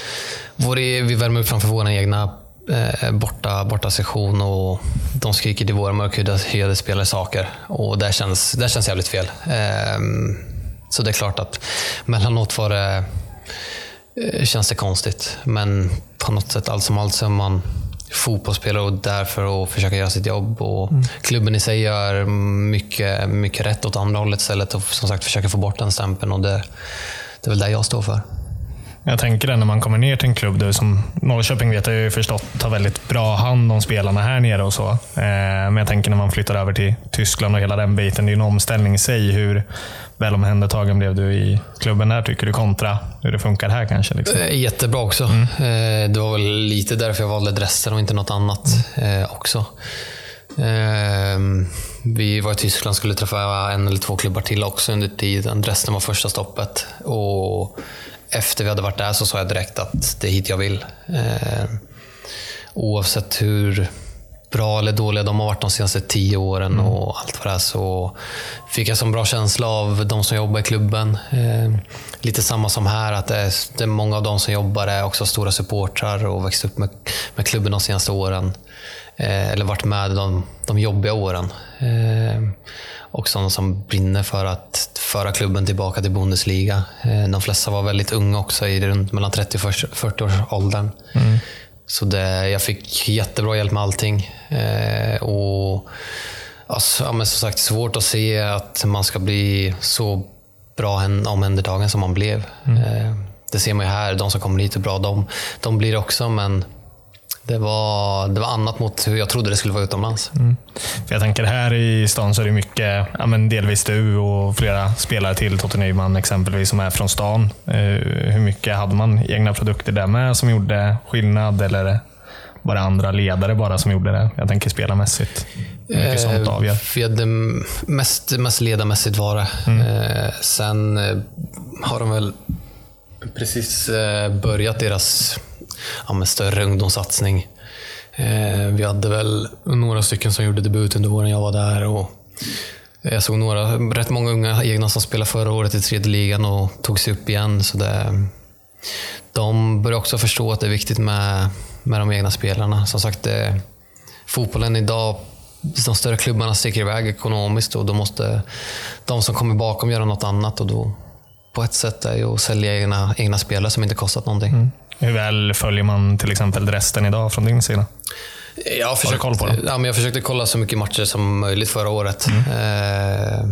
vår, e-, vi värmer upp framför vår egna eh, borta, borta session och de skriker till våra mörkhyade spelare saker. Och det känns, det känns jävligt fel. Eh, så det är klart att mellanåt var det, eh, känns det konstigt. Men på något sätt, allt som allt, så är man fotbollsspelare och där för att försöka göra sitt jobb. Och Klubben i sig gör mycket, mycket rätt åt andra hållet istället och som sagt försöka få bort den stämpeln. Och det, det är väl det jag står för. Jag tänker det när man kommer ner till en klubb, du, som Norrköping vet jag ju förstått tar väldigt bra hand om spelarna här nere och så. Eh, men jag tänker när man flyttar över till Tyskland och hela den biten. Det är ju en omställning i sig. Hur väl omhändertagen blev du i klubben där, tycker du, kontra hur det funkar här kanske? Liksom? Eh, Jättebra också. Eh, Det var väl lite därför jag valde Dresden och inte något annat eh, också. Eh, Vi var i Tyskland och skulle träffa en eller två klubbar till också under tiden. Dresden var första stoppet. Och efter vi hade varit där så sa jag direkt att det är hit jag vill. Eh, Oavsett hur bra eller dåliga de har varit de senaste tio åren och allt vad det är så fick jag så bra känsla av de som jobbar i klubben. Eh, lite samma som här, att det är, det är många av de som jobbar är också stora supportrar och växt upp med, med klubben de senaste åren. Eh, eller varit med de, de jobbiga åren. Eh, och sådana som brinner för att föra klubben tillbaka till Bundesliga. Eh, de flesta var väldigt unga också, i runt mellan 30 och 40 års åldern. Så det, jag fick jättebra hjälp med allting. Och alltså, ja, men som sagt, svårt att se att man ska bli så bra omhändertagen som man blev. Eh, det ser man ju här, de som kommer hit är bra, de, de blir också, men det var, det var annat mot hur jag trodde det skulle vara utomlands. För jag tänker här i stan så är det mycket, ja, men delvis du och flera spelare till, Totte Nyman exempelvis, som är från stan. Eh, hur mycket hade man egna produkter där med som gjorde skillnad? Eller var det andra ledare bara som gjorde det? Jag tänker spelarmässigt. Hur mycket sånt Eh, avgör? Vi hade mest, mest ledarmässigt var det. Eh, sen har de väl precis eh, börjat deras ja, större ungdomssatsning. Eh, vi hade väl några stycken som gjorde debut under åren jag var där. Och eh, jag såg några, rätt många unga egna som spelade förra året i tredje ligan och tog sig upp igen. Så det, de börjar också förstå att det är viktigt med, med de egna spelarna. Som sagt, det, fotbollen idag, de större klubbarna sticker iväg ekonomiskt och då måste de som kommer bakom göra något annat. Och då, på ett sätt är ju att sälja egna, egna spelare som inte kostat någonting. Mm. Hur väl följer man till exempel resten idag från din sida? Jag, försökte, koll på det? ja, men jag försökte kolla så mycket matcher som möjligt förra året. Eh,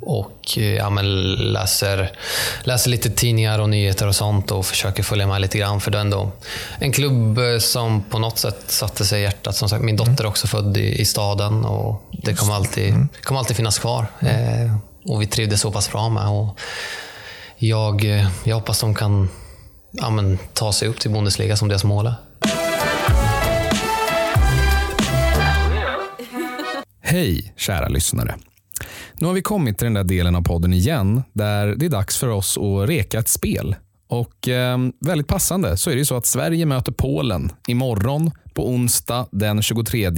och eh, ja, men läser, läser lite tidningar och nyheter och sånt och försöker följa med lite grann. För det är ändå en klubb eh, som på något sätt satte sig i hjärtat. Som sagt, min dotter är också född i, i staden och det kommer alltid, kommer alltid finnas kvar. Eh, och vi trivdes så pass bra med. Och jag, eh, jag hoppas de kan ja, men, ta sig upp till Bundesliga som deras mål är. Hej kära lyssnare. Nu har vi kommit till den där delen av podden igen där det är dags för oss att reka ett spel. Och eh, väldigt passande så är det ju så att Sverige möter Polen imorgon på onsdag den 23.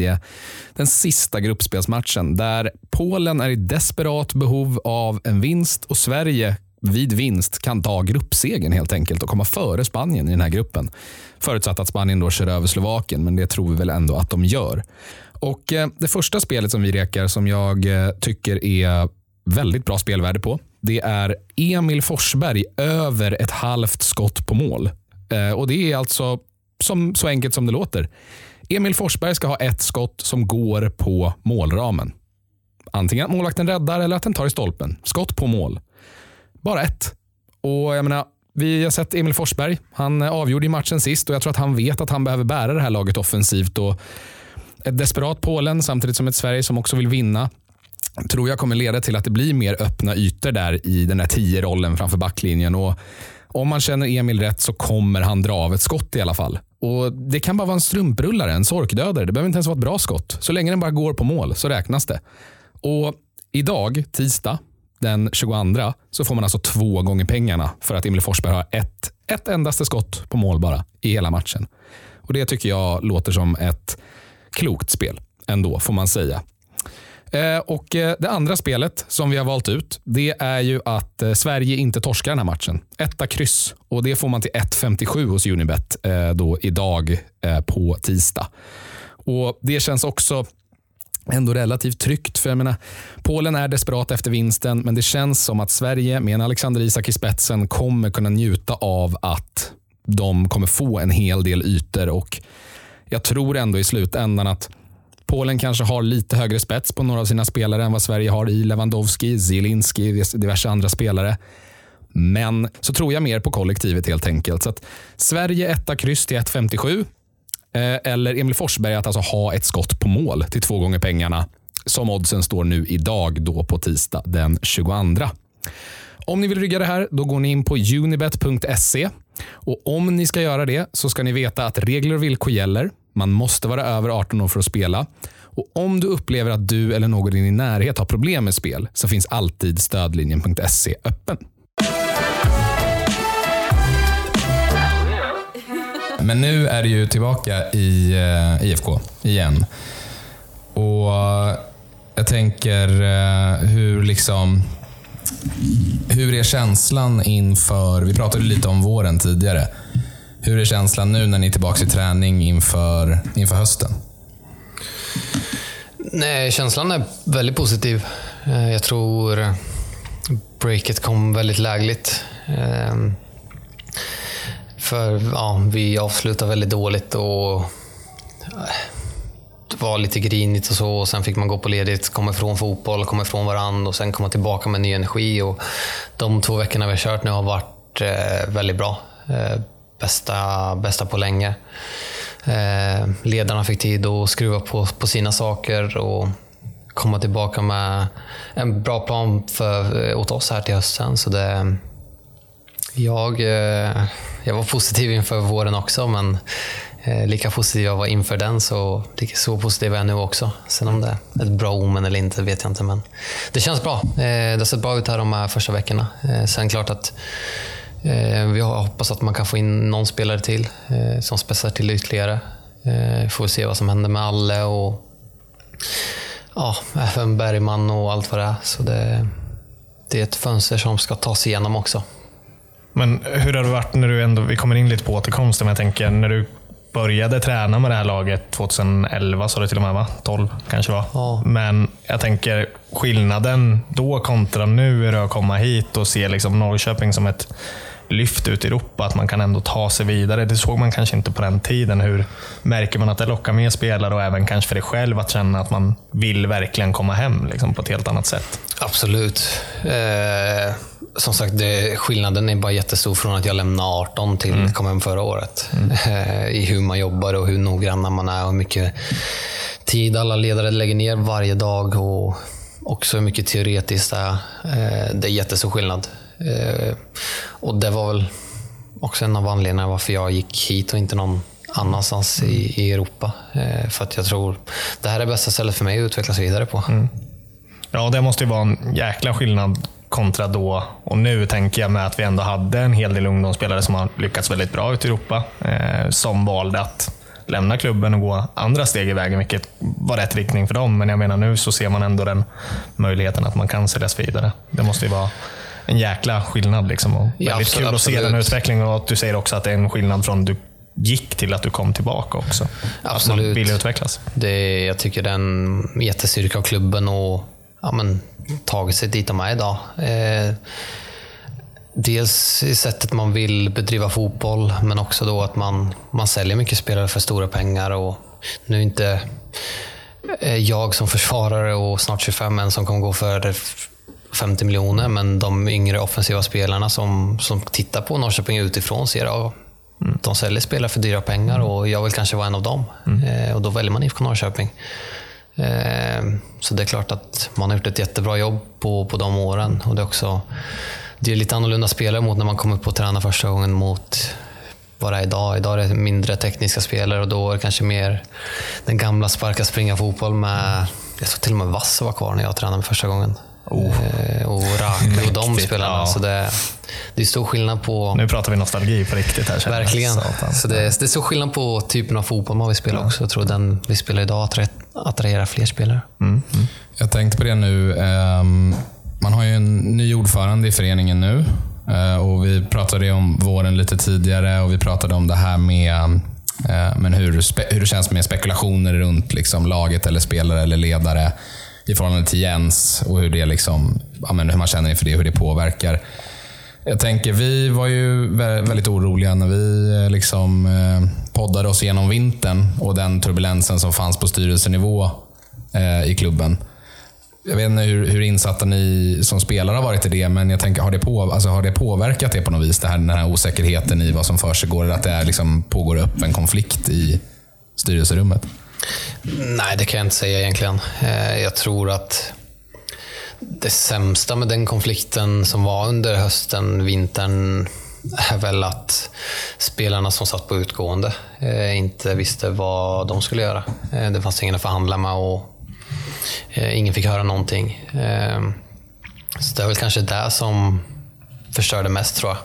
Den sista gruppspelsmatchen där Polen är i desperat behov av en vinst och Sverige vid vinst kan ta gruppsegern helt enkelt och komma före Spanien i den här gruppen. Förutsatt att Spanien då kör över Slovakien, men det tror vi väl ändå att de gör. Och eh, Det första spelet som vi rekar som jag eh, tycker är väldigt bra spelvärde på, det är Emil Forsberg över ett halvt skott på mål. Eh, och Det är alltså som, så enkelt som det låter. Emil Forsberg ska ha ett skott som går på målramen. Antingen att målvakten räddar eller att den tar i stolpen. Skott på mål. Bara ett. Och jag menar, vi har sett Emil Forsberg. Han eh, avgjorde i matchen sist och jag tror att han vet att han behöver bära det här laget offensivt. Och ett desperat Polen samtidigt som ett Sverige som också vill vinna tror jag kommer leda till att det blir mer öppna ytor där i den här tio rollen framför backlinjen. Och om man känner Emil rätt så kommer han dra av ett skott i alla fall. Och Det kan bara vara en strumprullare, en sorkdödare. Det behöver inte ens vara ett bra skott. Så länge den bara går på mål så räknas det. Och idag, tisdag, den 22, så får man alltså två gånger pengarna för att Emil Forsberg har ett, ett endaste skott på mål bara i hela matchen. Och Det tycker jag låter som ett klokt spel ändå, får man säga. Eh, och eh, Det andra spelet som vi har valt ut det är ju att eh, Sverige inte torskar den här matchen. Etta kryss och det får man till 1,57 hos Unibet då idag på tisdag. Och Det känns också ändå relativt tryggt. För jag menar, Polen är desperat efter vinsten, men det känns som att Sverige med en Alexander Isak i spetsen kommer kunna njuta av att de kommer få en hel del ytor. Och jag tror ändå i slutändan att Polen kanske har lite högre spets på några av sina spelare än vad Sverige har i Lewandowski, Zielinski och diverse andra spelare. Men så tror jag mer på kollektivet helt enkelt. Så att Sverige etta kryss till 1,57 Eh, eller Emil Forsberg att alltså ha ett skott på mål till två gånger pengarna som oddsen står nu idag då på tisdag den 22. Om ni vill rygga det här då går ni in på unibet.se och om ni ska göra det så ska ni veta att regler och villkor gäller. Man måste vara över 18 år för att spela. Och Om du upplever att du eller någon i din närhet har problem med spel så finns alltid stödlinjen.se öppen. Men nu är det ju tillbaka i eh, IFK igen. Och jag tänker eh, hur liksom... Hur är känslan inför... Vi pratade lite om våren tidigare. Hur är känslan nu när ni är tillbaka i träning inför, inför hösten? Nej, känslan är väldigt positiv. Eh, jag tror breaket kom väldigt lägligt. För ja, vi avslutade väldigt dåligt och äh, det var lite grinigt och så. Och sen fick man gå på ledigt, komma ifrån fotboll, komma ifrån varandra och sen komma tillbaka med ny energi. Och de två veckorna vi har kört nu har varit eh, väldigt bra. Eh, bästa, bästa på länge. Eh, ledarna fick tid att skruva på, på sina saker och komma tillbaka med en bra plan för, åt oss här till hösten. Så det, jag, eh, jag var positiv inför våren också, men eh, lika positiv jag var inför den så, så positiv är jag nu också. Sen om det är ett bra omen eller inte vet jag inte, men det känns bra. Eh, det har sett bra ut här de här första veckorna. Sen klart att vi hoppas att man kan få in någon spelare till som spetsar till ytterligare. Får se vad som händer med Alle och ja, även Bergman och allt vad det är. Så det, det är ett fönster som ska tas igenom också. Men hur har det varit när du ändå, vi kommer in lite på återkomsten, men jag tänker när du började träna med det här laget 2011 sa du till och med va? 12 kanske var. Ja. Men jag tänker skillnaden då kontra nu hur det är att komma hit och se liksom Norrköping som ett lyft ut i Europa, att man kan ändå ta sig vidare. Det såg man kanske inte på den tiden. Hur märker man att det lockar mer spelare och även kanske för dig själv att känna att man vill verkligen komma hem liksom, på ett helt annat sätt? Absolut. Eh, som sagt, det, skillnaden är bara jättestor från att jag lämnade 18 till kom hem förra året. Eh, I hur man jobbar och hur noggranna man är och hur mycket tid alla ledare lägger ner varje dag och också hur mycket teoretiskt det är. Eh, det är jättestor skillnad. Eh, och det var väl också en av anledningarna varför jag gick hit och inte någon annanstans i, i Europa. Eh, för att jag tror det här är bästa stället för mig att utvecklas vidare på. Mm. Ja, det måste ju vara en jäkla skillnad kontra då och nu, tänker jag, med att vi ändå hade en hel del ungdomsspelare som har lyckats väldigt bra ute i Europa, eh, som valde att lämna klubben och gå andra steg i vägen, vilket var rätt riktning för dem. Men jag menar nu så ser man ändå den möjligheten att man kan säljas vidare. Det måste ju vara en jäkla skillnad. Liksom, och Ja, väldigt absolut, kul att se den absolut. utvecklingen och att du säger också att det är en skillnad från du gick till att du kom tillbaka också. Att man Absolut. vill utvecklas. Det, jag tycker det är en jättestyrka av klubben och ja, men, tagit sig dit de är idag. Eh, dels i sättet man vill bedriva fotboll, men också då att man, man säljer mycket spelare för stora pengar. Och nu är inte eh, jag som försvarare och snart 25 en som kommer gå för 50 miljoner, men de yngre offensiva spelarna som, som tittar på Norrköping utifrån ser att de säljer spelare för dyra pengar och jag vill kanske vara en av dem. Eh, och då väljer man IFK Norrköping. Eh, så det är klart att man har gjort ett jättebra jobb på, på de åren. Och det är också det är lite annorlunda spelare mot när man kom upp och tränade första gången mot vad det är idag. Idag är det mindre tekniska spelare och då är det kanske mer den gamla sparka, springa fotboll med... Jag tror till och med Vasse var kvar när jag tränade första gången. Eh, och Raku och de spelarna. ja. Så det, det är stor skillnad på... Nu pratar vi nostalgi på riktigt här. Verkligen. Satan. Så det, det är så skillnad på typen av fotboll man vill spela också. Jag tror den vi spelar idag attra- attraherar fler spelare. Jag tänkte på det nu. ehm, Man har ju en ny ordförande i föreningen nu. eh, Och Vi pratade om våren lite tidigare och vi pratade om det här med eh, men hur, hur det känns med spekulationer runt liksom laget eller spelare eller ledare i förhållande till Jens och hur, det liksom, ja, men hur man känner inför det och hur det påverkar. Jag tänker, vi var ju väldigt oroliga när vi eh, liksom eh, poddade oss igenom vintern och den turbulensen som fanns på styrelsenivå eh, i klubben. Jag vet inte hur, hur insatta ni som spelare har varit i det, men jag tänker, har det, på, alltså, har det påverkat det på något vis? Det här, den här osäkerheten i vad som försiggår? Att det är, liksom, pågår öppen konflikt i styrelserummet? Nej, det kan jag inte säga egentligen. Eh, jag tror att det sämsta med den konflikten som var under hösten, vintern, är väl att spelarna som satt på utgående eh, inte visste vad de skulle göra. Eh, det fanns ingen att förhandla med och ingen fick höra någonting. Så det är väl kanske det som förstörde mest tror jag.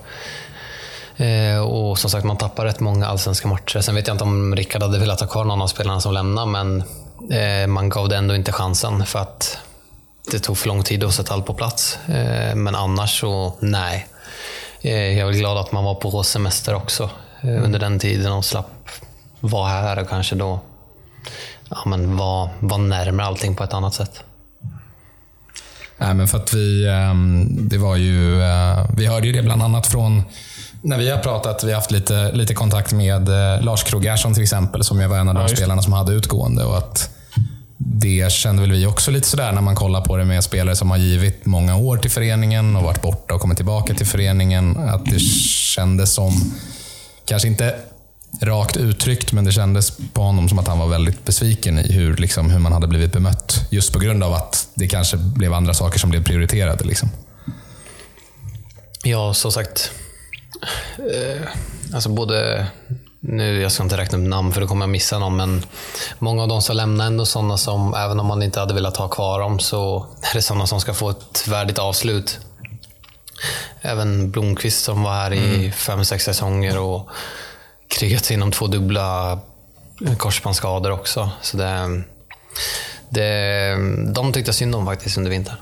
Eh, och som sagt, man tappar rätt många allsvenska matcher. Sen vet jag inte om Rickard hade velat ha kvar någon av spelarna som lämnar, men eh, man gav det ändå inte chansen för att det tog för lång tid att sätta allt på plats. Eh, men annars så, nej. Jag är väl glad att man var på semester också eh, under den tiden och slapp vara här och kanske då ja, men var, var närmare allting på ett annat sätt. Nej, men för att vi, ehm, det var ju, vi hörde ju det bland annat från när vi har pratat, vi har haft lite, lite kontakt med eh, Lars Krogarsson till exempel, som ju var en av de det. spelarna som hade utgående. Och att det kände väl vi också lite sådär när man kollar på det med spelare som har givit många år till föreningen och varit borta och kommit tillbaka till föreningen. Att det kändes som, kanske inte rakt uttryckt, men det kändes på honom som att han var väldigt besviken i hur, liksom, hur man hade blivit bemött. Just på grund av att det kanske blev andra saker som blev prioriterade. Liksom. Ja, som sagt. Eh, alltså både, nu jag ska inte räkna upp namn för då kommer jag missa någon, men många av de som lämnar ändå sådana som, även om man inte hade velat ha kvar dem, så är det sådana som ska få ett värdigt avslut. Även Blomqvist som var här i fem, sex säsonger och krigat sig inom två dubbla korsbandsskador också. Så det, det, de tyckte synd om faktiskt under vintern.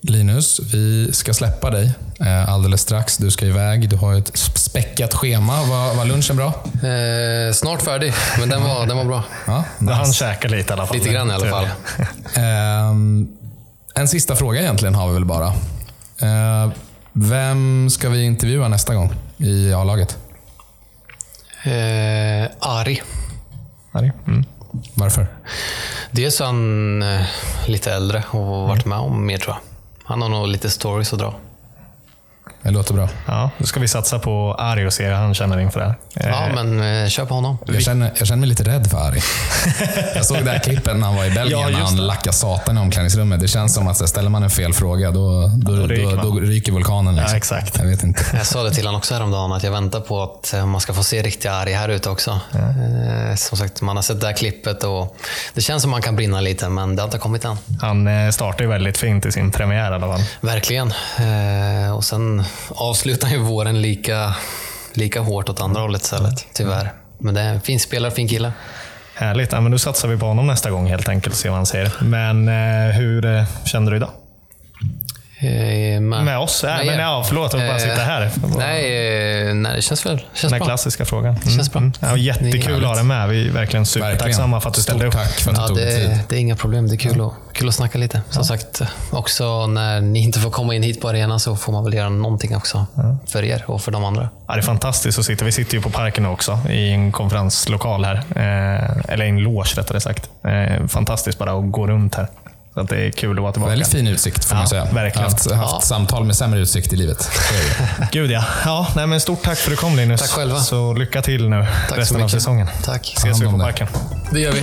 Linus, vi ska släppa dig eh, alldeles strax. Du ska iväg. Du har ett späckat schema. Var, var lunchen bra? Eh, snart färdig, men den var, den var bra. Ja, Men Han nice. käkar lite i alla fall. Lite grann i alla fall. Ehm, en sista fråga egentligen har vi väl bara. Eh, vem ska vi intervjua nästa gång i A-laget? Eh, Ari. Harry? Mm. Varför? Dels är han eh, lite äldre och varit med om mer tror jag. Han har nog lite stories att dra. Det låter bra. Ja, då ska vi satsa på Ari och se hur han känner inför det här. Ja, Eh, men eh, kör på honom. Jag känner, jag känner mig lite rädd för Ari. Jag såg det här klippet när han var i Belgien, Ja, när han lackade satan i omklädningsrummet. Det känns som att här, ställer man en fel fråga, då, då, då, ryker då, man. ryker vulkanen. Liksom. Ja, exakt. Jag vet inte. Jag sa det till honom också häromdagen, att jag väntar på att eh, man ska få se riktiga Ari här ute också. Eh, som sagt, man har sett det här klippet och det känns som man kan brinna lite, men det har inte kommit än. Han startar ju väldigt fint i sin premiär i alla fall. Verkligen. Och sen avslutar ju våren lika, lika hårt åt andra hållet istället, tyvärr. Men det är en fin spelare, fin kille. Härligt. Ja, men då satsar vi på honom nästa gång helt enkelt och ser vad han säger. Men eh, hur eh, kände du idag? Eh, med, Med oss? Äh, med men ja, förlåt att bara Eh, sitta här. Nej, eh, nej, det känns väl känns Den bra. klassiska frågan. Mm. Känns bra. Mm. Ja, jättekul att ha dig med. Vi är verkligen supertacksamma för att du ställde upp. tack för att du Ja, tog dig tid. det, det är inga problem. Det är kul, att, kul att snacka lite. Som sagt, också när ni inte får komma in hit på arenan så får man väl göra någonting också för er och för de andra. Ja, det är fantastiskt att sitta. Vi sitter ju på parken också, i en konferenslokal här. Eh, eller i en loge rättare sagt. Eh, fantastiskt bara att gå runt här. Så att det är kul att vara tillbaka. Väldigt fin utsikt får man Ja, säga. verkligen. Jag har haft, haft Ja. samtal med sämre utsikt i livet. Gud ja. ja nej, men stort tack för att du kom Linus. Tack själva. Så lycka till nu Tack så resten av säsongen. Tack. Ses vi på parken. Det gör vi.